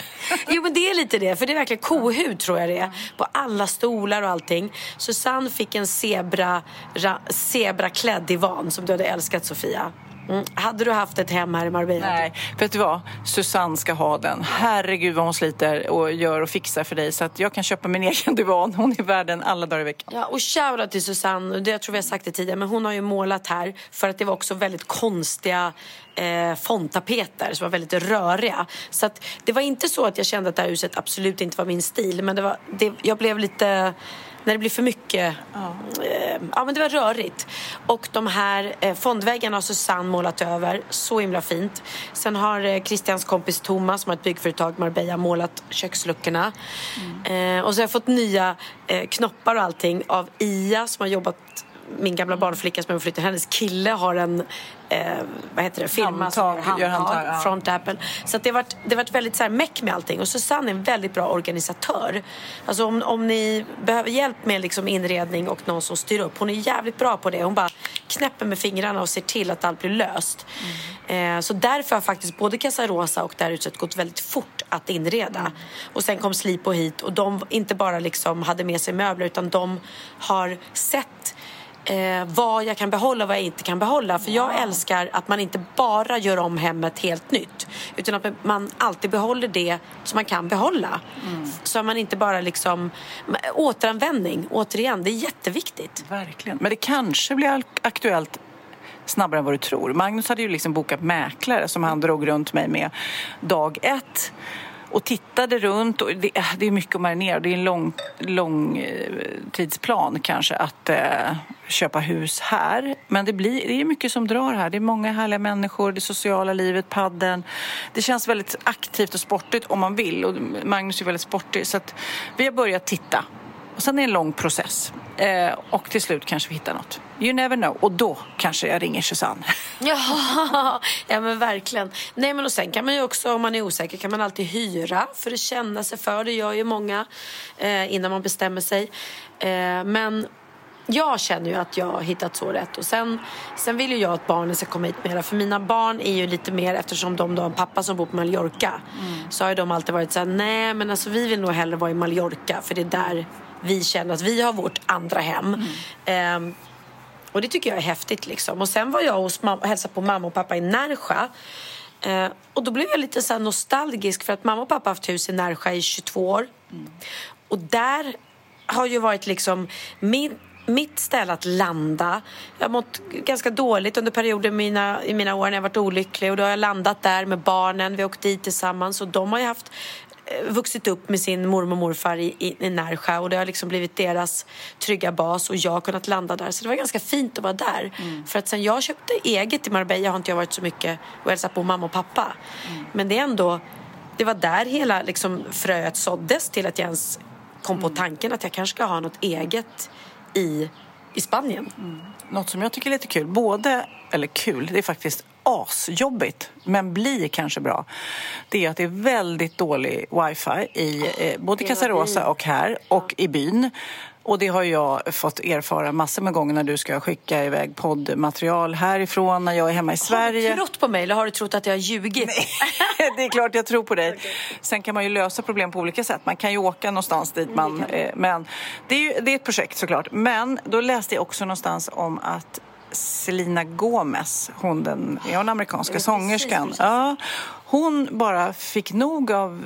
jo men det är lite det, för det är verkligen kohud tror jag det är. På alla stolar och allting. Susanne fick en zebra, ra, zebraklädd divan som du hade älskat Sofia. Mm. Hade du haft ett hem här i Marbella? Nej, vet du vad? Susanne ska ha den. Herregud vad hon sliter och gör och fixar för dig så att jag kan köpa min [laughs] egen divan. Hon är värd den alla dagar i veckan. Ja, och shoutout till Susanne, det, jag tror vi har sagt det tidigare, men hon har ju målat här för att det var också väldigt konstiga eh, fondtapeter som var väldigt röriga. Så att det var inte så att jag kände att det här huset absolut inte var min stil, men det var, det, jag blev lite när det blir för mycket. Ja. Eh, ja, men det var rörigt. Och de här eh, fondväggarna har Susanne målat över. Så himla fint. Sen har eh, Christians kompis Thomas som har ett byggföretag Marbella målat köksluckorna. Mm. Och så har jag fått nya knoppar och allting av Ia som har jobbat min gamla barnflicka som jag flyttade, hennes kille har en eh, vad heter det, firma handtag, handtag, gör handtag, ja. Front Apple. Så det har varit, det varit väldigt så här meck med allting. Och Susanne är en väldigt bra organisatör. Alltså om, om ni behöver hjälp med liksom inredning och någon som styr upp. Hon är jävligt bra på det. Hon bara knäpper med fingrarna och ser till att allt blir löst. Mm. Eh, så därför har faktiskt både Casa Rosa och det här huset gått väldigt fort att inreda. Mm. Och sen kom Slipo hit och de inte bara liksom hade med sig möbler utan de har sett eh, vad jag kan behålla och vad jag inte kan behålla. För jag älskar att man inte bara gör om hemmet helt nytt. Utan att man alltid behåller det som man kan behålla. Mm. Så att man inte bara liksom... Återanvändning, återigen, det är jätteviktigt. Verkligen. Men det kanske blir aktuellt snabbare än vad du tror. Magnus hade ju liksom bokat mäklare som han drog runt mig med dag ett och tittade runt. Och det, eh, det är mycket att marinera. Det är en lång, lång eh, tidsplan kanske att eh, köpa hus här. Men det, blir, det är mycket som drar här. Det är många härliga människor, det sociala livet, padden. Det känns väldigt aktivt och sportigt om man vill. Och Magnus är väldigt sportig. Så att vi har börjat titta. Och sen är det en lång process. Eh, och till slut kanske vi hittar något. You never know. Och då kanske jag ringer Susanne. [laughs] Ja, ja men verkligen. Nej men och sen kan man ju också, om man är osäker, kan man alltid hyra för att känna sig för. Det gör ju många eh, innan man bestämmer sig. Eh, men jag känner ju att jag har hittat så rätt. Och sen, sen vill ju jag att barnen ska komma hit mera. För mina barn är ju lite mer, eftersom de har en pappa som bor på Mallorca. Mm. Så har de alltid varit så här, nej men alltså vi vill nog hellre vara i Mallorca. För det är där vi känner att vi har vårt andra hem. Mm. Eh, och det tycker jag är häftigt liksom. Och sen var jag hos och hälsade på mamma och pappa i Närsjö. Eh, och då blev jag lite så nostalgisk för att mamma och pappa har haft hus i Närsjö i 22 år. Mm. Och där har ju varit liksom min mitt ställe att landa. Jag har mått ganska dåligt under perioder mina, i mina år när jag varit olycklig och då har jag landat där med barnen. Vi har åkt dit tillsammans och de har ju haft vuxit upp med sin mormor och morfar i, i, i Närsjö och det har liksom blivit deras trygga bas och jag har kunnat landa där. Så det var ganska fint att vara där. Mm. För att sen jag köpte eget i Marbella har inte jag varit så mycket och hälsat på mamma och pappa. Mm. Men det är ändå, det var där hela liksom fröet såddes till att jag ens kom mm. på tanken att jag kanske ska ha något eget i, i Spanien. Mm. Något som jag tycker är lite kul, både, eller kul, det är faktiskt asjobbigt, men blir kanske bra, det är att det är väldigt dålig wifi i eh, både Casarosa och här och i byn. Och det har jag fått erfara massor med gånger när du ska skicka iväg poddmaterial härifrån när jag är hemma i Sverige. Har du trott på mig eller har du trott att jag har ljugit? Nej, [laughs] det är klart jag tror på dig. Sen kan man ju lösa problem på olika sätt. Man kan ju åka någonstans dit man... Eh, men det är, ju, det är ett projekt såklart. Men då läste jag också någonstans om att Selena Gomez, hon den, är hon amerikanska sångerskan. Ja, hon bara fick nog av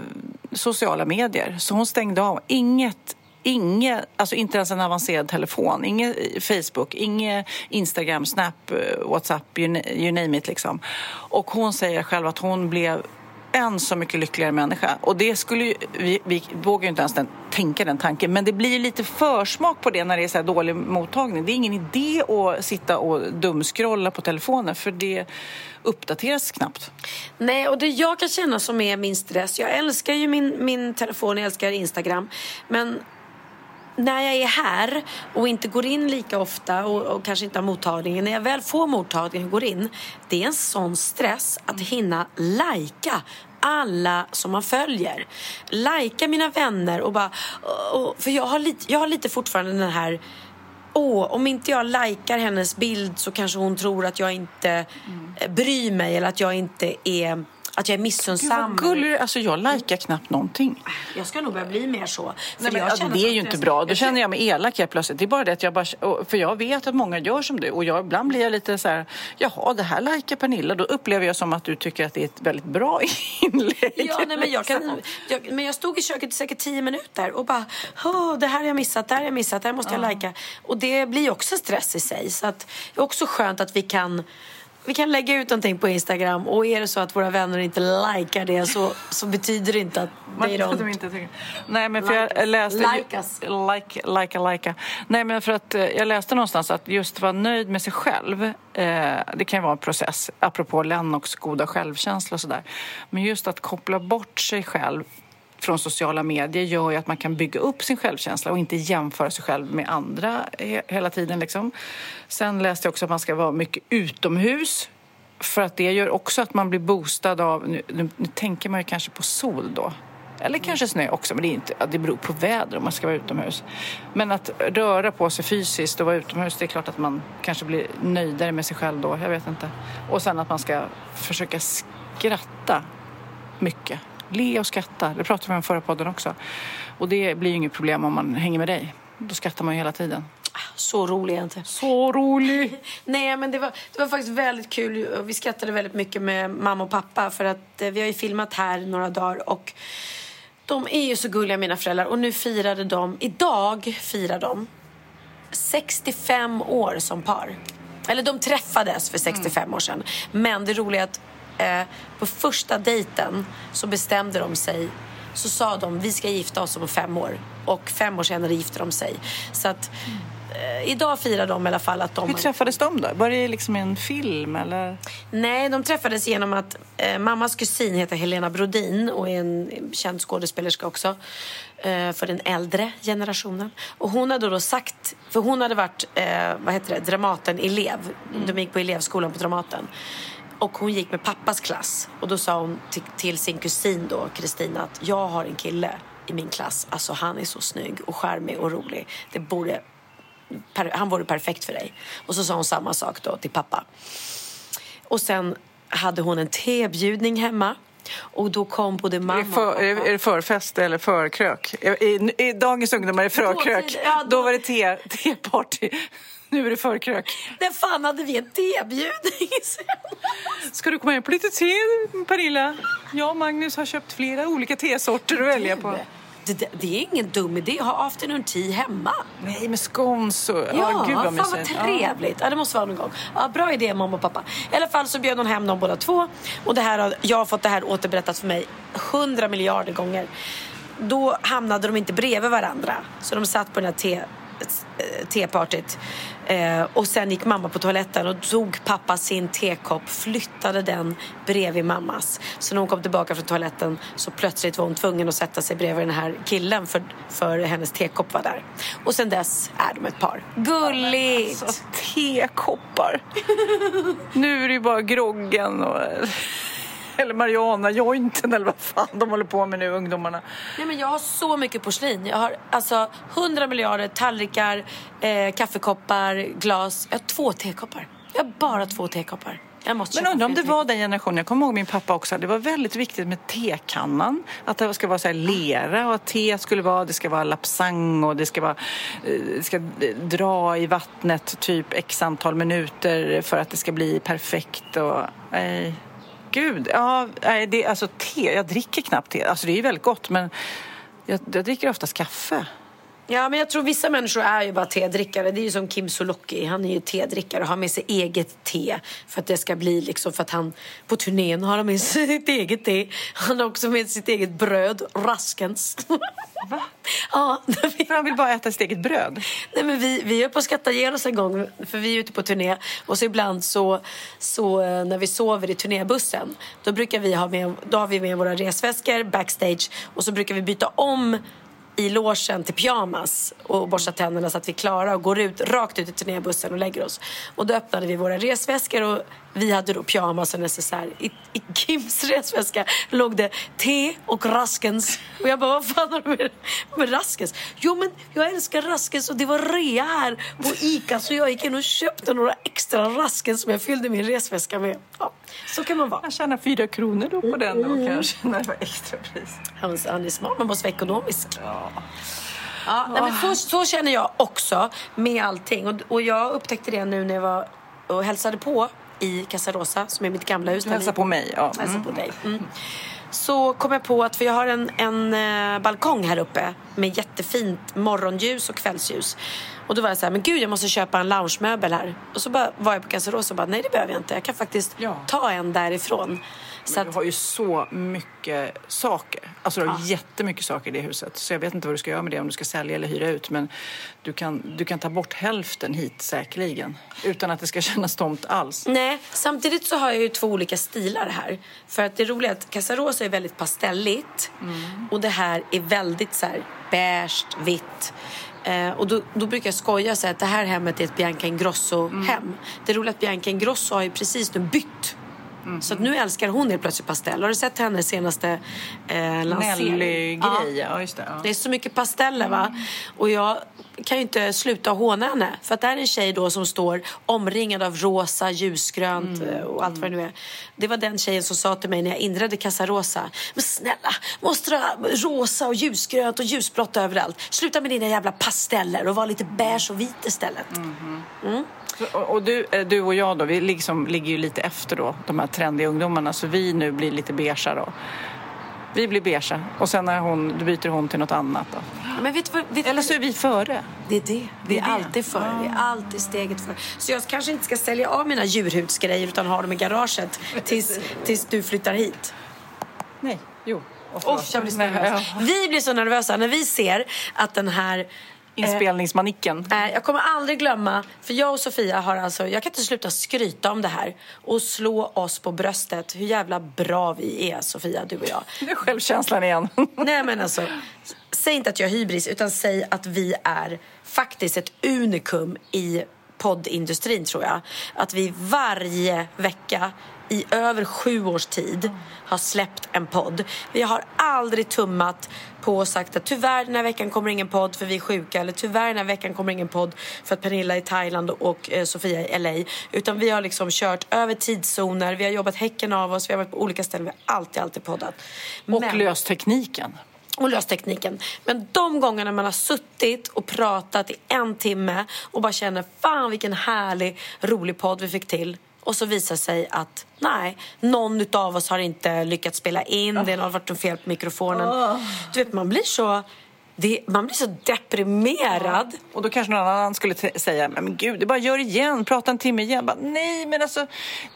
sociala medier så hon stängde av. Inget Inge, alltså inte ens en avancerad telefon, inget Facebook, inget Instagram, Snap, eh, Whatsapp, you, you name it. Liksom. Och hon säger själv att hon blev en så mycket lyckligare människa. Och det skulle ju, vi, vi vågar ju inte ens den, tänka den tanken. Men det blir lite försmak på det när det är så här dålig mottagning. Det är ingen idé att sitta och dumskrolla på telefonen för det uppdateras knappt. Nej, och det jag kan känna som är min stress. Jag älskar ju min, min telefon, jag älskar Instagram. Men när jag är här och inte går in lika ofta och, och, kanske inte har mottagningen, när jag väl får mottagningen och går in, det är en sån stress att hinna lajka alla som man följer. Lajka mina vänner och bara... Och, för jag har, lite, jag har lite fortfarande den här... Åh, om inte jag likar hennes bild så kanske hon tror att jag inte mm. bryr mig eller att jag inte är att jag är missunnsam. Gud, vad gullig. Alltså, jag likar knappt någonting. Jag ska nog börja bli mer så. Nej, men, alltså, det är ju inte bra. Då känner jag mig elak helt plötsligt. Det är bara det att jag bara... För jag vet att många gör som du. Och jag, ibland blir jag lite så här... Jaha, det här likar Pernilla. Då upplever jag som att du tycker att det är ett väldigt bra [laughs] inlägg. Ja, nej, men, jag kan, [laughs] jag, men jag stod i köket i säkert tio minuter och bara Åh, det här har jag missat, det här har jag missat, det här måste jag lajka. Och det blir också stress i sig. Så att, det är också skönt att vi kan vi kan lägga ut någonting på Instagram och är det så att våra vänner inte likar det så, så betyder det inte att Man- de de... inte tycker- Nej, men för Like jag läste... Like us. Like, like, like. Nej, men för att eh, jag läste någonstans att just vara nöjd med sig själv, eh, det kan ju vara en process, apropå Lennox goda självkänsla och sådär. Men just att koppla bort sig själv från sociala medier gör ju att man kan bygga upp sin självkänsla och inte jämföra sig själv med andra he- hela tiden. Liksom. Sen läste jag också att man ska vara mycket utomhus för att det gör också att man blir boostad av, nu, nu, nu tänker man ju kanske på sol då. Eller kanske snö också, men det, är inte, det beror på väder om man ska vara utomhus. Men att röra på sig fysiskt och vara utomhus, det är klart att man kanske blir nöjdare med sig själv då. Jag vet inte. Och sen att man ska försöka skratta mycket. Le och skratta, det pratade vi om förra podden också. Och det blir ju inget problem om man hänger med dig. Då skrattar man ju hela tiden. Så rolig är jag inte. Så rolig! [laughs] Nej, men det var, det var faktiskt väldigt kul. Vi skrattade väldigt mycket med mamma och pappa för att eh, vi har ju filmat här några dagar och de är ju så gulliga mina föräldrar och nu firade de, idag firar de 65 år som par. Eller de träffades för 65 år sedan. Men det roliga är att eh, på första dejten så bestämde de sig så sa de vi ska gifta oss om fem år. Och fem år senare gifte de sig. Så att eh, idag firar de i alla fall att de... Hur träffades de då? Var det liksom en film eller? Nej, de träffades genom att eh, mammas kusin heter Helena Brodin och är en känd skådespelerska också eh, för den äldre generationen. Och hon hade då sagt, för hon hade varit, eh, vad heter det, Dramaten-elev. De gick på elevskolan på Dramaten. Och hon gick med pappas klass. Och då sa hon till, till sin kusin då, Kristina, att jag har en kille i min klass. Alltså han är så snygg och charmig och rolig. Det borde, per, han vore perfekt för dig. Och så sa hon samma sak då till pappa. Och sen hade hon en tebjudning hemma. Och då kom både Är mamma det, för, och är, pappa. är det förfest eller förkrök? I, i, I dagens ungdomar är det förkrök. Dåtid, ja, Då då- var det te, teparty. Nu är det förkrök. När fan hade vi en tebjudning? Ska du komma hem på lite te, Pernilla? Jag och Magnus har köpt flera olika tesorter att välja på. Det, det, är ingen dum idé att ha afternoon tea hemma. Nej, med scones och... Ja, Ja, gud vad fan vad trevligt. Ja. det måste vara någon gång. Ja, bra idé mamma och pappa. I alla fall så bjöd hon hem dem båda två. Och det här jag har fått det här återberättat för mig hundra miljarder gånger. Då hamnade de inte bredvid varandra. Så de satt på den här te, eh, tepartyt. Eh, och sen gick mamma på toaletten och tog pappa sin tekopp, flyttade den bredvid mammas. Så när hon kom tillbaka från toaletten så plötsligt var hon tvungen att sätta sig bredvid den här killen för, för hennes tekopp var där. Och sen dess är de ett par. Gulligt! Alltså, tekoppar. [laughs] nu är det ju bara groggen och... [laughs] Eller Mariana-jointen eller vad fan de håller på med nu, ungdomarna. Nej, men jag har så mycket porslin. Jag har alltså hundra miljarder tallrikar, eh, kaffekoppar, glas. Jag har två tekoppar. Jag har bara två tekoppar. Men undrar om det var den generationen. Jag kommer ihåg min pappa också. Det var väldigt viktigt med tekannan. Att det ska vara så här lera och att te skulle vara, det ska vara lapsang och det ska vara, eh, det ska dra i vattnet typ x antal minuter för att det ska bli perfekt och nej. Gud, ja, det, alltså te, jag dricker knappt te. Alltså det är ju väldigt gott men jag, jag dricker oftast kaffe. Ja, men jag tror vissa människor är ju bara tedrickare. Det är ju som Kim Sulocki. Han är ju tedrickare och har med sig eget te. För att det ska bli liksom, för att han på turnén har han med sig [laughs] sitt eget te. Han har också med sig sitt eget bröd, Raskens. [laughs] Va? Ja, För han vill bara äta sitt eget bröd. Nej, men vi, vi är på att skratta ihjäl oss en gång, för vi är ute på turné. Och så ibland så, så eh, när vi sover i turnébussen, då brukar vi ha med, då har vi med våra resväskor backstage och så brukar vi byta om i logen till pyjamas och borsta tänderna så att vi är klara och går ut, rakt ut i turnébussen och lägger oss. Och då öppnade vi våra resväskor och vi hade då pyjamas och necessär. I, I Kims resväska låg det te och Raskens. Och jag bara, vad fan har du med, med Raskens? Jo men jag älskar Raskens och det var rea här på Ica så jag gick in och köpte några extra Raskens som jag fyllde min resväska med. Ja, så kan man vara. Jag tjänar fyra kronor då på den då kanske, när det var extrapris. Han, han är smart, man måste vara ekonomisk. Ja. Ja, nej, men så, så känner jag också med allting. Och, och jag upptäckte det nu när jag var och hälsade på i Casa Rosa, som är mitt gamla hus. Du hälsar på mig, ja. Hälsar på dig. Mm. Så kom jag på att, för jag har en, en eh, balkong här uppe med jättefint morgonljus och kvällsljus. Och då var jag så här, men gud jag måste köpa en loungemöbel här. Och så bara, var jag på Casa Rosa och bara, nej det behöver jag inte. Jag kan faktiskt Ja. ta en därifrån. Så Men du har ju så mycket saker. Alltså du har jättemycket saker i det huset. Så jag vet inte vad du ska göra med det, om du ska sälja eller hyra ut. Men du kan, du kan ta bort hälften hit säkerligen. Utan att det ska [laughs] kännas tomt alls. Nej, samtidigt så har jag ju två olika stilar här. För att det roliga är att Casarosa är väldigt pastelligt och det här är väldigt så här beige, vitt. Eh, och då, då brukar jag skoja och säga att det här hemmet är ett Bianca Ingrosso-hem. Det roliga är att Bianca Ingrosso har ju precis nu bytt. Så att nu älskar hon helt plötsligt pastell. Har du sett hennes senaste eh, lansering? Nelly-grej, ja. just det. Ja. Det är så mycket pasteller va. Och jag kan ju inte sluta håna henne. För att det här är en tjej då som står omringad av rosa, ljusgrönt eh, och allt vad det nu är. Det var den tjejen som sa till mig när jag inredde Casa Rosa. Men snälla, måste du ha rosa och ljusgrönt och ljusblått överallt? Sluta med dina jävla pasteller och var lite beige och vit istället. Och, och du, eh, du och jag då, vi liksom ligger ju lite efter då, de här trendiga ungdomarna. Så vi nu blir lite beigea då. Vi blir beigea och sen när hon, byter hon till något annat då. Men vet vad? Vet, Eller så är vi före. Det är det. Vi är, det. alltid före. Vi är alltid steget före. Så jag kanske inte ska sälja av mina djurhudsgrejer utan ha dem i garaget tills, tills du flyttar hit. Nej, jo. Oh, jag blir så nervös. Vi blir så nervösa när vi ser att den här Inspelningsmanicken. Eh, jag kommer aldrig glömma, för jag och Sofia har alltså, jag kan inte sluta skryta om det här och slå oss på bröstet hur jävla bra vi är, Sofia, du och jag. [laughs] Nu är självkänslan igen. [laughs] Nej men alltså, säg inte att jag är hybris utan säg att vi är faktiskt ett unikum i poddindustrin tror jag. Att vi varje vecka i över sju års tid har släppt en podd. Vi har aldrig tummat på och sagt att tyvärr den här veckan kommer ingen podd för vi är sjuka eller tyvärr den här veckan kommer ingen podd för att Pernilla är i Thailand och eh, Sofia i LA. Utan vi har liksom kört över tidszoner, vi har jobbat häcken av oss, vi har varit på olika ställen, vi har alltid, alltid poddat. Och Men- löst tekniken. Och löst tekniken. Men de gångerna man har suttit och pratat i en timme och bara känner fan vilken härlig, rolig podd vi fick till. Och så visar sig att nej, någon utav oss har inte lyckats spela in. Det har varit något fel på mikrofonen. Du vet, man blir så... Det, man blir så deprimerad. Och då kanske någon annan skulle säga, men gud, det bara gör igen, prata en timme igen. Bara, Nej, men alltså,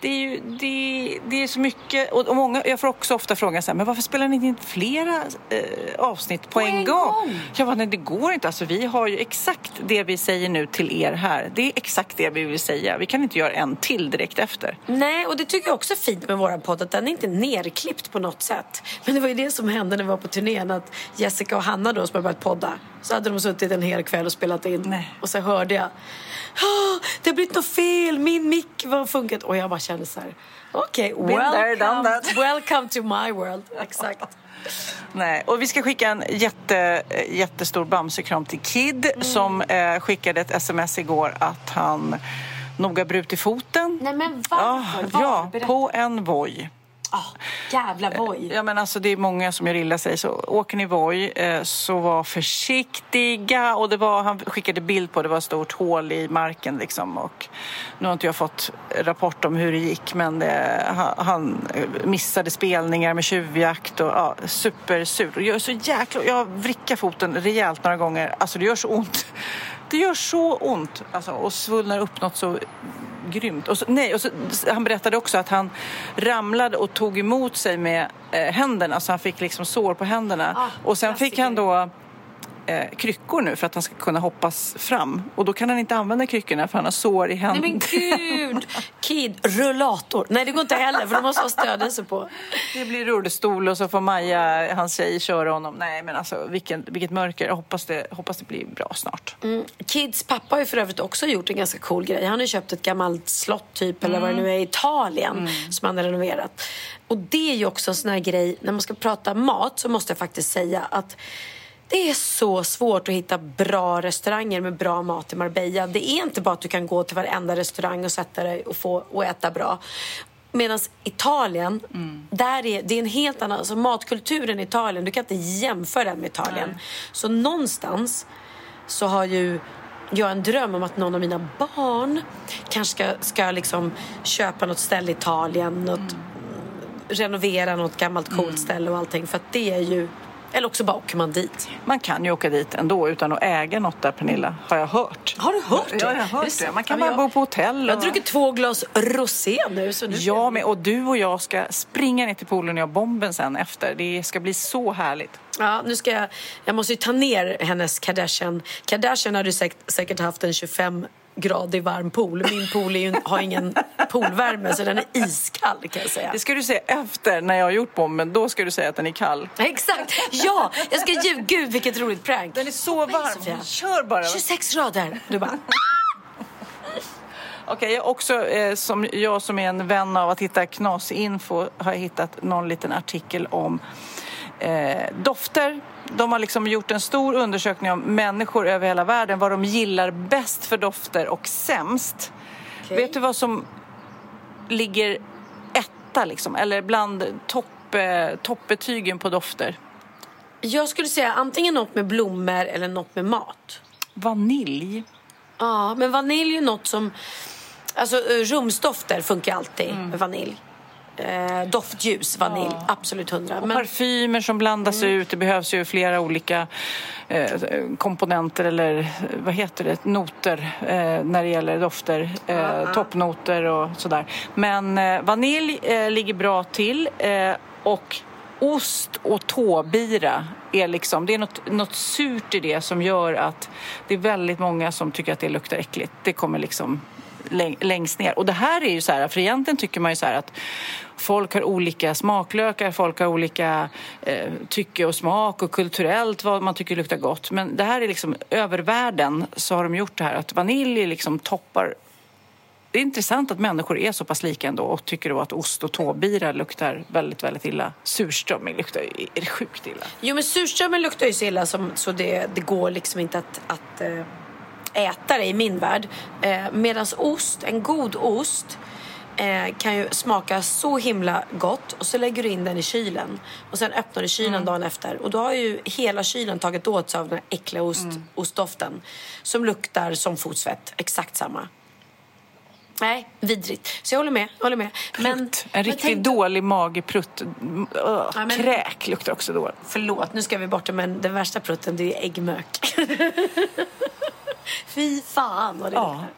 det är ju det, det är så mycket. Och, och många, jag får också ofta frågan så här, men varför spelar ni inte flera eh, avsnitt på, en, gång? Jag bara, nej det går inte. Alltså, vi har ju exakt det vi säger nu till er här. Det är exakt det vi vill säga. Vi kan inte göra en till direkt efter. Nej, och det tycker jag också är fint med vår podd, att den är inte nerklippt på något sätt. Men det var ju det som hände när vi var på turnén, att Jessica och Hanna då som börjat podda, så hade de suttit en hel kväll och spelat in. Nej. Och så hörde jag, "Ah, det har blivit något fel, min mick var funkat. Och jag bara kände så här, okej, done welcome, welcome to my world. Exakt. [laughs] Nej, och vi ska skicka en jätte, jättestor bamsekram till Kid som eh, skickade ett sms igår att han nog har brutit foten. Nej men Ja, varför? Var? ja Berätta. på en Voi. Ah, jävla Voi. Ja, men alltså, det är många som gör illa sig. Så åker ni Voi eh, så var försiktiga. Och det var, han skickade bild på det var ett stort hål i marken. Liksom, och nu har inte jag fått rapport om hur det gick men det, han, han missade spelningar med tjuvjakt. Och, ja, supersurt. Och jag, är så jäkla, jag har vrickat foten rejält några gånger. Alltså det gör så ont. Det gör så ont alltså, och svullnar upp något så grymt. Och så, nej, och så, han berättade också att han ramlade och tog emot sig med eh, händerna så han fick liksom sår på händerna. Ah, och sen fick han då eh, kryckor nu för att han ska kunna hoppas fram. Och då kan han inte använda kryckorna för han har sår i Nej händerna. men gud! [laughs] Kid, rullator. Nej det går inte heller för de måste ha stödelse på. Det blir rullstol och så får Maja, hans tjej, köra honom. Nej men alltså vilken, vilket mörker. Jag hoppas det, hoppas det blir bra snart. Mm. Kids pappa har ju för övrigt också gjort en ganska cool grej. Han har ju köpt ett gammalt slott typ, eller vad det nu är, i Italien som han har renoverat. Och det är ju också en sån här grej, när man ska prata mat så måste jag faktiskt säga att det är så svårt att hitta bra restauranger med bra mat i Marbella. Det är inte bara att du kan gå till varenda restaurang och sätta dig och få och äta bra. Medan Italien, där är, det är en helt annan... Alltså matkulturen i Italien, du kan inte jämföra den med Italien. Så någonstans så har ju jag en dröm om att någon av mina barn kanske ska, ska liksom köpa något ställe i Italien, något, renovera något gammalt coolt ställe och allting. För det är ju... Eller också bara åker man dit. Man kan ju åka dit ändå utan att äga något där Pernilla, har jag hört. Har du hört det? Ja, jag har hört det. sant? Man kan Ja, bara men bo jag, på hotell. Jag har och- druckit två glas rosé nu. Så nu Ja, men, och du och jag ska springa ner till poolen och göra bomben sen efter. Det ska bli så härligt. Ja, nu ska jag, jag måste ju ta ner hennes Kardashian. Kardashian ju säkert, säkert haft en 25 gradig varm pool. Min pool är ju, har ingen poolvärme så den är iskall kan jag säga. Det ska du säga efter, när jag har gjort bomben. Då ska du säga att den är kall. Exakt! Ja! Jag ska ljuga. Gud vilket roligt prank. Den är så varm. Kör bara. 26 grader. Du bara... [laughs] Okej, jag också eh, som jag som är en vän av att hitta knasig info har jag hittat någon liten artikel om eh, dofter. De har liksom gjort en stor undersökning om människor över hela världen, vad de gillar bäst för dofter och sämst. Vet du vad som ligger etta liksom, eller bland topp, eh, toppbetygen på dofter? Jag skulle säga antingen något med blommor eller något med mat. Vanilj. Ja, men vanilj är ju något som... Alltså eh, rumsdofter funkar alltid med vanilj. Eh, doftljus, vanilj, absolut hundra. Men parfymer som blandas Mm. ut. Det behövs ju flera olika eh, komponenter eller eh, vad heter det, noter eh, när det gäller dofter. Eh, toppnoter och sådär. Men eh, vanilj ligger bra till och ost och tåbira är liksom, det är något, något surt i det som gör att det är väldigt många som tycker att det luktar äckligt. Det kommer liksom längst ner. Och det här är ju så här, för egentligen tycker man ju så här att folk har olika smaklökar, folk har olika eh, tycke och smak och kulturellt vad man tycker luktar gott. Men det här är liksom över världen så har de gjort det här att vanilj liksom toppar det är intressant att människor är så pass lika ändå och tycker då att ost och tåbira luktar väldigt, väldigt illa. Surströmming luktar ju är det sjukt illa. Jo men surströmming luktar ju så illa som, så det, det går liksom inte att, att eh, äta det i min värld. Eh, Medan ost, en god ost eh, kan ju smaka så himla gott och så lägger du in den i kylen och sen öppnar du kylen dagen efter och då har ju hela kylen tagit åt sig av den här äckliga ost, ostdoften som luktar som fotsvett, exakt samma. Nej, vidrigt. Så jag håller med. Jag håller med. Men. En men riktigt tänk- dålig mageprutt. Mm, öh, Ja, men- Kräk luktar också dåligt. Förlåt, nu ska vi bort det, men den värsta prutten det är äggmök. [laughs] [laughs] Fy fan vad det Ja, luktar.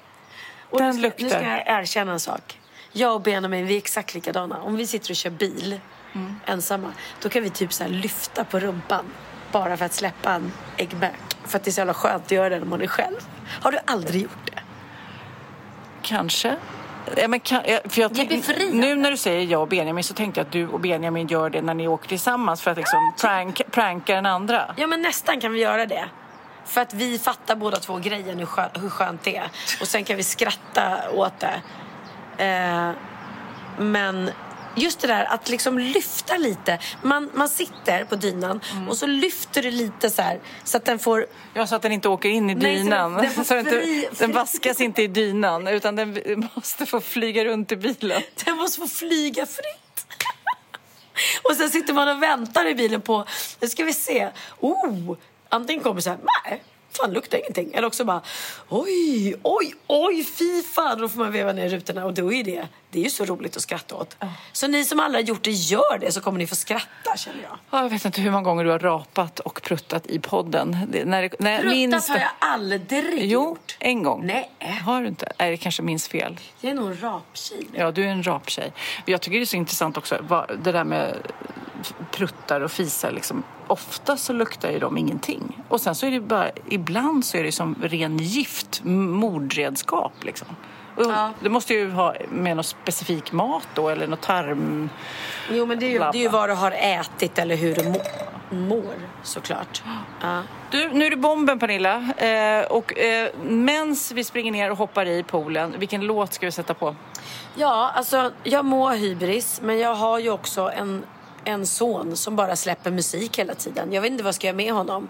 Och den nu, ska, nu ska jag erkänna en sak. Jag och Benjamin, vi är exakt likadana. Om vi sitter och kör bil Mm. ensamma, då kan vi typ så lyfta på rumpan bara för att släppa en äggmök. För att det är så jävla skönt att göra det när man är själv. Har du aldrig gjort det? Kanske. Ja, men kan, för jag tänk, nu när du säger jag och Benjamin så tänkte jag att du och Benjamin gör det när ni åker tillsammans för att liksom prank, pranka den andra. Ja, men nästan kan vi göra det. För att vi fattar båda två grejen hur, skö- hur skönt det är. Och sen kan vi skratta åt det. Eh, men just det där att liksom lyfta lite. Man, man sitter på dynan och så lyfter du lite så här så att den får... Ja, så att den inte åker in i Nej, så dynan. den- [laughs] så fri- inte, den vaskas inte i dynan utan den [laughs] måste få flyga runt i bilen. [laughs] Den måste få flyga fritt. och sen sitter man och väntar i bilen på... Nu ska vi se. Oh! Antingen kommer så här, nej, fan luktar ingenting. Eller också bara, oj, oj, oj, fy fan. Då får man veva ner rutorna och då är det, det är ju så roligt att skratta åt. Så ni som aldrig har gjort det, gör det så kommer ni få skratta känner jag. Ja, Jag vet inte hur många gånger du har rapat och pruttat i podden. Det, när, det- när Pruttat minns har jag aldrig Jo, gjort. en gång. Nej. Har du inte? Nej, det kanske minns fel. Jag är nog en raptjej. Ja, du är en raptjej. Jag tycker det är så intressant också, det där med pruttar och fisar liksom. Ofta så luktar ju de ingenting. Och sen så är det bara, ibland så är det som ren gift, mordredskap liksom. Och Det måste ju ha med någon specifik mat då eller något tarm... Jo, men det är ju, det är ju vad du har ätit eller hur du må, mår såklart. Ja. Du, nu är det bomben Pernilla. Eh, och eh, mens vi springer ner och hoppar i poolen, vilken låt ska vi sätta på? Ja, alltså jag må ha hybris, men jag har ju också en, en son som bara släpper musik hela tiden. Jag vet inte vad jag ska göra med honom.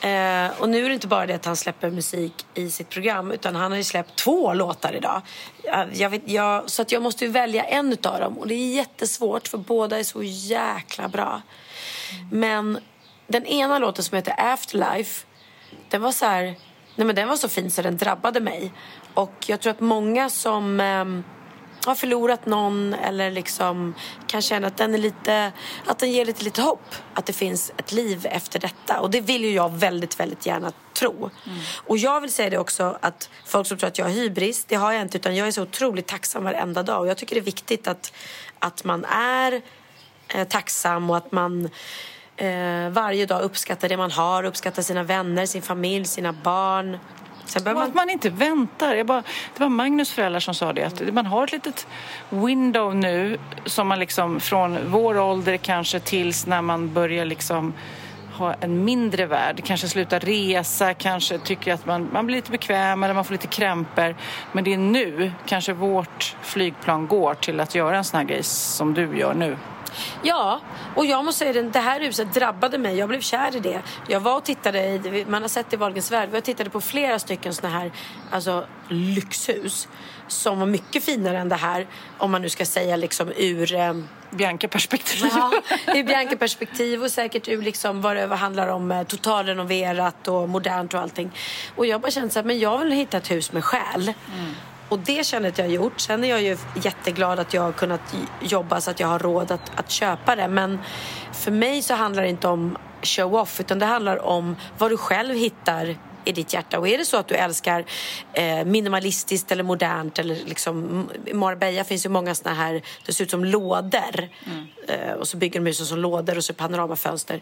Eh, och nu är det inte bara det att han släpper musik i sitt program, utan han har ju släppt två låtar idag. Eh, jag, vet, jag, så att jag måste ju välja en utav dem och det är jättesvårt för båda är så jäkla bra. Men den ena låten som heter Afterlife, den var så här, nej men den var så fin så den drabbade mig. Och jag tror att många som eh, har förlorat någon eller liksom kan känna att den är lite, att den ger lite, lite hopp. Att det finns ett liv efter detta. Och det vill ju jag väldigt, väldigt gärna tro. Och jag vill säga det också att folk som tror att jag har hybris, det har jag inte utan jag är så otroligt tacksam varenda dag. Och jag tycker det är viktigt att, att man är eh, tacksam och att man eh, varje dag uppskattar det man har, uppskattar sina vänner, sin familj, sina barn. Sen behöver Att man... man inte väntar. Jag bara, det var Magnus föräldrar som sa det. Att man har ett litet window nu som man liksom från vår ålder kanske tills när man börjar liksom ha en mindre värld. Kanske sluta resa, kanske tycker att man, man blir lite bekväm eller man får lite krämpor. Men det är nu kanske vårt flygplan går till att göra en sån här grej som du gör nu. Ja, och jag måste säga det, det här huset drabbade mig. Jag blev kär i det. Jag var och tittade, i, man har sett det i Wahlgrens värld, jag tittade på flera stycken såna här alltså, lyxhus som var mycket finare än det här, om man nu ska säga liksom ur... Ehm, Bianca-perspektiv. Ja, ur Bianca-perspektiv och säkert ur liksom vad det handlar om eh, totalrenoverat och modernt och allting. Och jag bara kände så här, men jag vill hitta ett hus med själ. Och det känner jag har gjort. Sen är jag ju jätteglad att jag har kunnat jobba så att jag har råd att, att köpa det. Men för mig så handlar det inte om show-off utan det handlar om vad du själv hittar i ditt hjärta. Och är det så att du älskar eh, minimalistiskt eller modernt eller liksom i Marbella finns ju många såna här, det ser ut som lådor. Eh, och så bygger de husen som lådor och så panoramafönster.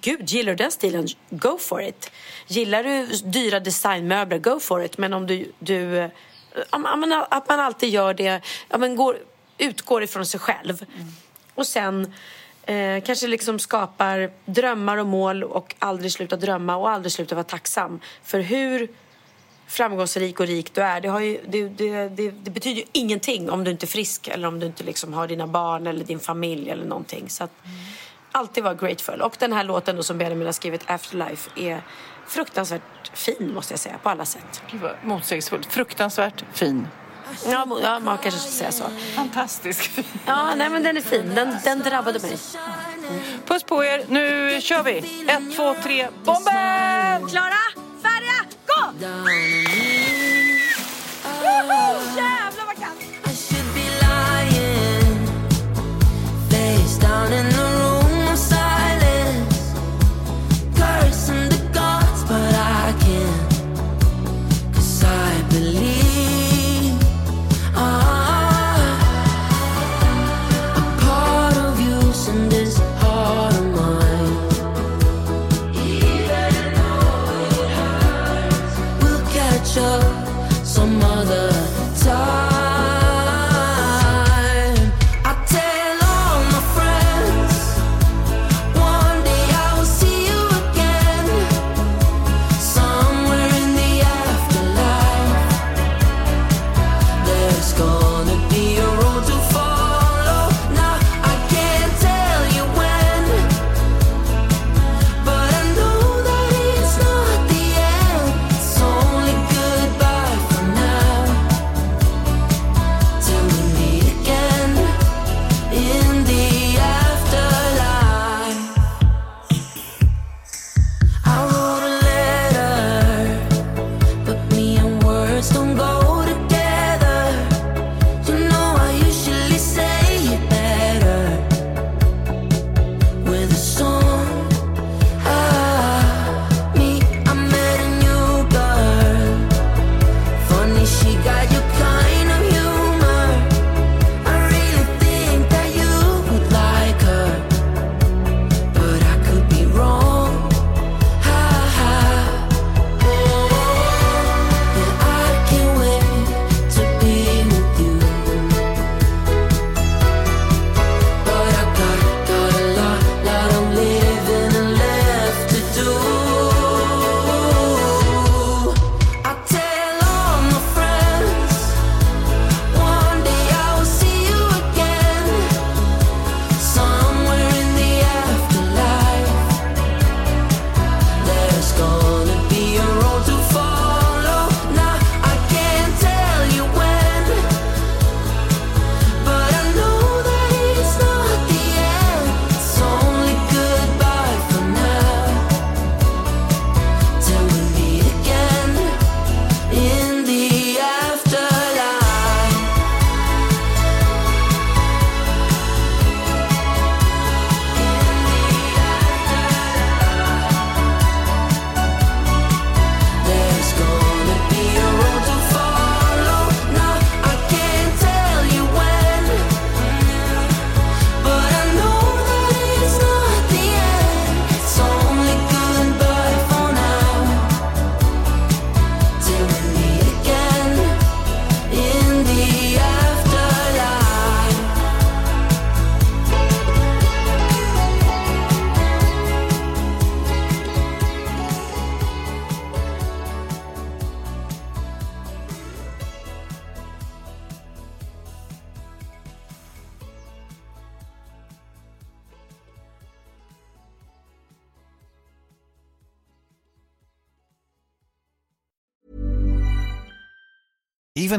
Gud, gillar du den stilen? Go for it. Gillar du dyra designmöbler? Go for it. Men om du... du eh, att man alltid gör det, ja, men går, utgår ifrån sig själv. Och sen eh, kanske liksom skapar drömmar och mål och aldrig sluta drömma och aldrig sluta vara tacksam. För hur framgångsrik och rik du är, det, har ju, det, det, det, det betyder ju ingenting om du inte är frisk eller om du inte liksom har dina barn eller din familj eller någonting. Så att, alltid vara grateful. Och den här låten då som Benjamin har skrivit, Afterlife, är fruktansvärt fin måste jag säga på alla sätt. Gud vad motsägelsefullt. Fruktansvärt fin. Ja, ja man kanske ska säga så. Fantastisk. Ja, nej men den är fin. Den, den drabbade mig. Puss på er. Nu kör vi. Ett, två, tre. Bomben! Klara, färdiga, gå! Woho! Jävlar vad kallt!